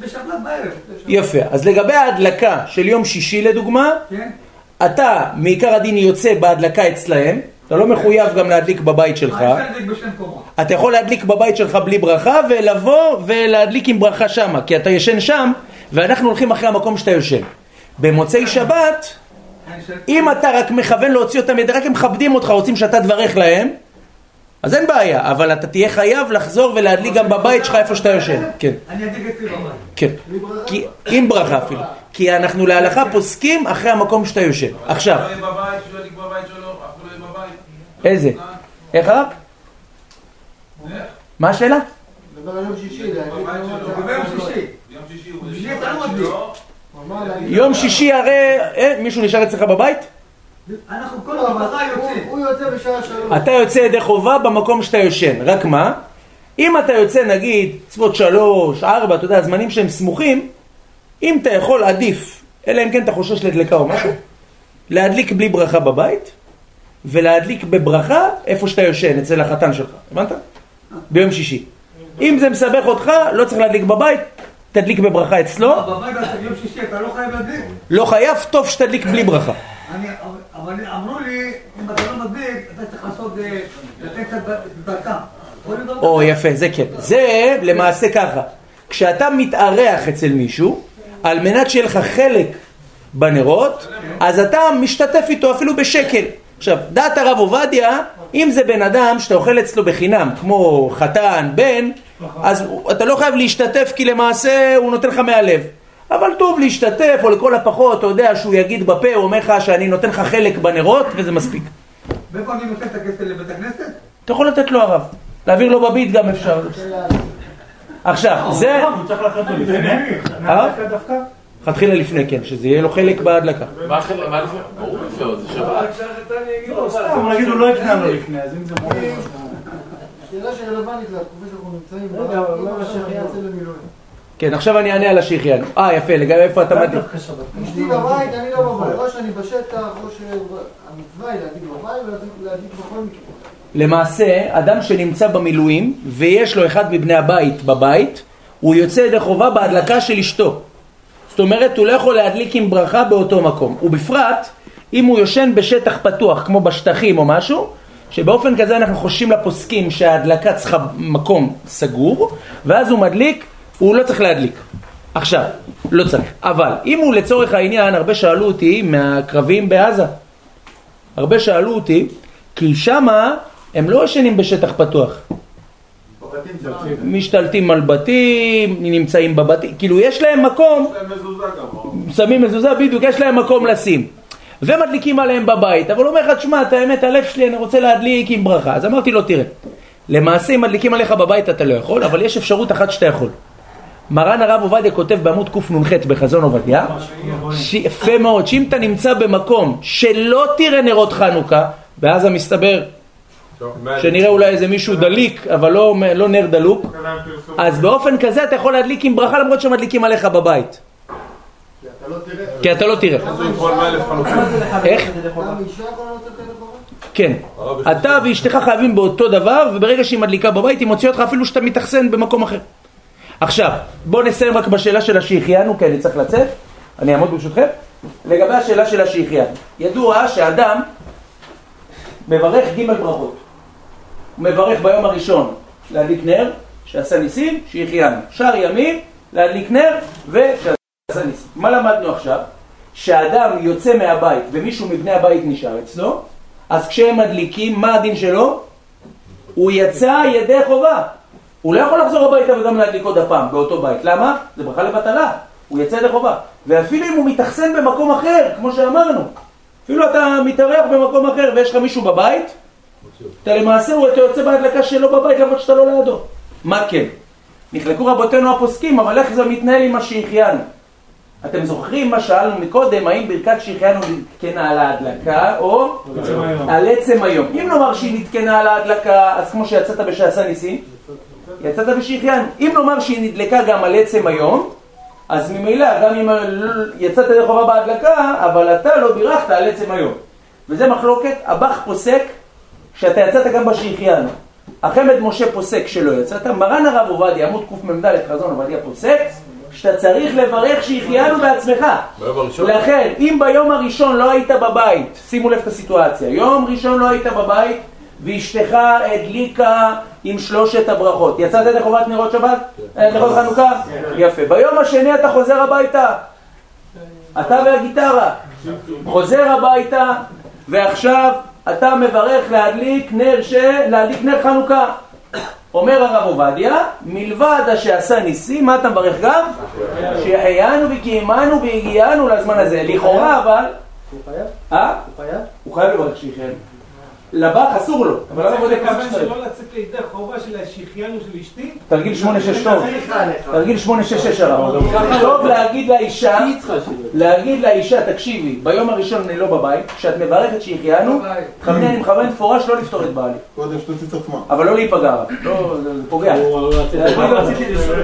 בשבת בערב. יפה. אז לגבי ההדלקה של יום שישי, לדוגמה, כן? אתה, מעיקר הדין, יוצא בהדלקה אצלהם. אתה לא מחויב גם להדליק בבית שלך. אני רוצה להדליק בשני מקומות. אתה יכול להדליק בבית שלך בלי ברכה, ולבוא ולהדליק עם ברכה שמה. כי אתה ישן שם, ואנחנו הולכים אחרי המקום שאתה יושן. במוצאי שבת, אם אתה רק מכוון להוציא אותם ידי, רק הם מכבדים אותך, רוצים שאתה תברך להם, אז אין בעיה, אבל אתה תהיה חייב לחזור ולהדליק גם בבית שלך איפה שאתה יושן. כן, אני אדליק אצלי בבית. כן. עם ברכה אפילו. כי אנחנו להלכה פוסקים אחרי המקום שאתה יושן. עכשיו, לא לא. איזה? איך רק? מה השאלה? דבר על יום שישי, יום שישי. הרי, אה, מישהו נשאר אצלך בבית? אנחנו כל הרווחה יוצאים. הוא יוצא בשעה שלוש. אתה יוצא ידי חובה במקום שאתה יושן, רק מה? אם אתה יוצא נגיד צוות שלוש, ארבע, אתה יודע, זמנים שהם סמוכים, אם אתה יכול עדיף, אלא אם כן אתה חושש לדלקה או משהו, להדליק בלי ברכה בבית, ולהדליק בברכה איפה שאתה יושן, אצל החתן שלך, הבנת? ביום שישי. אם זה מסבך אותך, לא צריך להדליק בבית, תדליק בברכה אצלו, לא, בבית הזה ביום שישי אתה לא חייב להדליק. לא חייב, טוב שתדליק בלי ברכה. אבל אמרו לי, אם אתה לא מדליק, אתה צריך לעשות, אה, לתת קצת דקה. או יפה, זה כן. זה למעשה ככה, כשאתה מתארח אצל מישהו, על מנת שיהיה לך חלק בנרות, אז אתה משתתף איתו אפילו בשקל. עכשיו, דעת הרב עובדיה, אם זה בן אדם שאתה אוכל אצלו בחינם, כמו חתן, בן, אז הוא- אתה לא חייב להשתתף כי למעשה הוא נותן לך מהלב. אבל טוב להשתתף, או לכל הפחות, אתה יודע שהוא יגיד בפה, הוא אומר לך שאני נותן לך חלק בנרות, וזה מספיק. ואיפה אני נותן את הכסף לבית הכנסת? אתה יכול לתת לו הרב. להעביר לו בביט גם אפשר. עכשיו, זה... הוא צריך לקחת אותו לפני? אה? מהדקה דווקא? לכתחילה לפני, כן, שזה יהיה לו חלק בהדלקה. מה החלק? מה לפני? ברור לפני, זה שבת. לא, סתם, נגיד הוא לא יקנה לו לפני, אז אם זה. שאלה שרלוונטית לתקופה שאנחנו נמצאים בה, רגע, אבל אם מה השכן השכיין? יוצא למילואים. כן, עכשיו אני אענה על השחיין. אה, יפה, לגבי איפה אתה מדליק. אשתי בבית, אני לא בבית, או שאני בשטח, או שהמצווה היא להדליק בבית ולהדליק בכל מקרה. למעשה, אדם שנמצא במילואים ויש לו אחד מבני הבית בבית, הוא יוצא ידי חובה בהדלקה של אשתו. זאת אומרת, הוא לא יכול להדליק עם ברכה באותו מקום. ובפרט, אם הוא יושן בשטח פתוח, כמו בשטחים או משהו, שבאופן כזה אנחנו חוששים לפוסקים שההדלקה צריכה מקום סגור, ואז הוא מדליק, הוא לא צריך להדליק. עכשיו, לא צריך. אבל, אם הוא לצורך העניין, הרבה שאלו אותי מהקרבים בעזה. הרבה שאלו אותי, כי שמה הם לא ישנים בשטח פתוח. משתלטים על בתים, נמצאים בבתים, כאילו יש להם מקום, שמים מזוזה בדיוק, יש להם מקום לשים. ומדליקים עליהם בבית, אבל הוא אומר לך, תשמע, את האמת, הלב שלי, אני רוצה להדליק עם ברכה. אז אמרתי לו, תראה, למעשה אם מדליקים עליך בבית אתה לא יכול, אבל יש אפשרות אחת שאתה יכול. מרן הרב עובדיה כותב בעמוד קנ"ח בחזון עובדיה, יפה מאוד, שאם אתה נמצא במקום שלא תראה נרות חנוכה, בעזה מסתבר שנראה אולי איזה מישהו דליק, אבל לא, לא נר דלוק, אז באופן כזה אתה יכול להדליק עם ברכה למרות שמדליקים עליך בבית. כי אתה לא תראה. איך? יכולה לתת כאלה חובות? כן. אתה ואשתך חייבים באותו דבר, וברגע שהיא מדליקה בבית, היא מוציאה אותך אפילו שאתה מתאכסן במקום אחר. עכשיו, בואו נסיים רק בשאלה של השהחיינו, כי אני צריך לצאת, אני אעמוד ברשותכם. לגבי השאלה של השהחיינו, ידוע שאדם מברך ג' ברכות. הוא מברך ביום הראשון להדליק נר, שעשה ניסים, שהחיינו. שאר ימים, להדליק נר, ושעשה. מה למדנו עכשיו? שאדם יוצא מהבית ומישהו מבני הבית נשאר אצלו, אז כשהם מדליקים, מה הדין שלו? הוא יצא ידי חובה. הוא לא יכול לחזור הביתה וגם להדליק עוד הפעם באותו בית. למה? זה ברכה לבטלה. הוא יצא ידי חובה. ואפילו אם הוא מתאכסן במקום אחר, כמו שאמרנו, אפילו אתה מתארח במקום אחר ויש לך מישהו בבית, אתה למעשה הוא אתה יוצא בהדלקה שלו בבית למרות שאתה לא לידו. מה כן? נחלקו רבותינו הפוסקים, אבל איך זה מתנהל עם השהחיינו? אתם זוכרים מה שאלנו מקודם, האם ברכת שהחיינו נתקנה על ההדלקה או. על עצם היום? אם נאמר שהיא נתקנה על ההדלקה, אז כמו שיצאת בשעשה ניסים, יצאת בשהחיינו. אם נאמר שהיא נדלקה גם על עצם היום, אז ממילא, גם אם יצאת ידי חובה בהדלקה, אבל אתה לא בירכת על עצם היום. וזה מחלוקת, הבח פוסק שאתה יצאת גם בשהחיינו. החמד משה פוסק שלא יצאת, מרן הרב עובדיה, עמוד קמ"ד חזון עובדיה פוסק, שאתה צריך לברך שהחיינו בעצמך. לכן, אם ביום הראשון לא היית בבית, שימו לב את הסיטואציה, יום ראשון לא היית בבית ואשתך הדליקה עם שלושת הברכות. יצאת ידי חובת נרות שבת? אה, נרות חנוכה? יפה. ביום השני אתה חוזר הביתה. אתה והגיטרה. חוזר הביתה, ועכשיו אתה מברך להדליק נר ש... להדליק נר חנוכה. אומר הרב עובדיה, מלבד שעשה ניסים, מה אתה מברך גם? שהחיינו וקיימנו והגיענו לזמן הזה. לכאורה אבל... הוא חייב? אה? הוא חייב? הוא חייב לברך שהחיינו. לבח אסור לו, אבל עובדיה לכוון קבע שצריך. שלא לצאת לידי חובה של השהחיינו של אשתי. תרגיל 8-6 טוב. תרגיל 8-6 הרב. טוב להגיד לאישה, להגיד לאישה, תקשיבי, ביום הראשון אני לא בבית, כשאת מברכת שהחיינו, תכווני, אני מכוון מפורש לא לפתור את בעלי. קודם שתוציא את עצמה. אבל לא להיפגע, רק. לא, זה פוגע. רציתי לשאול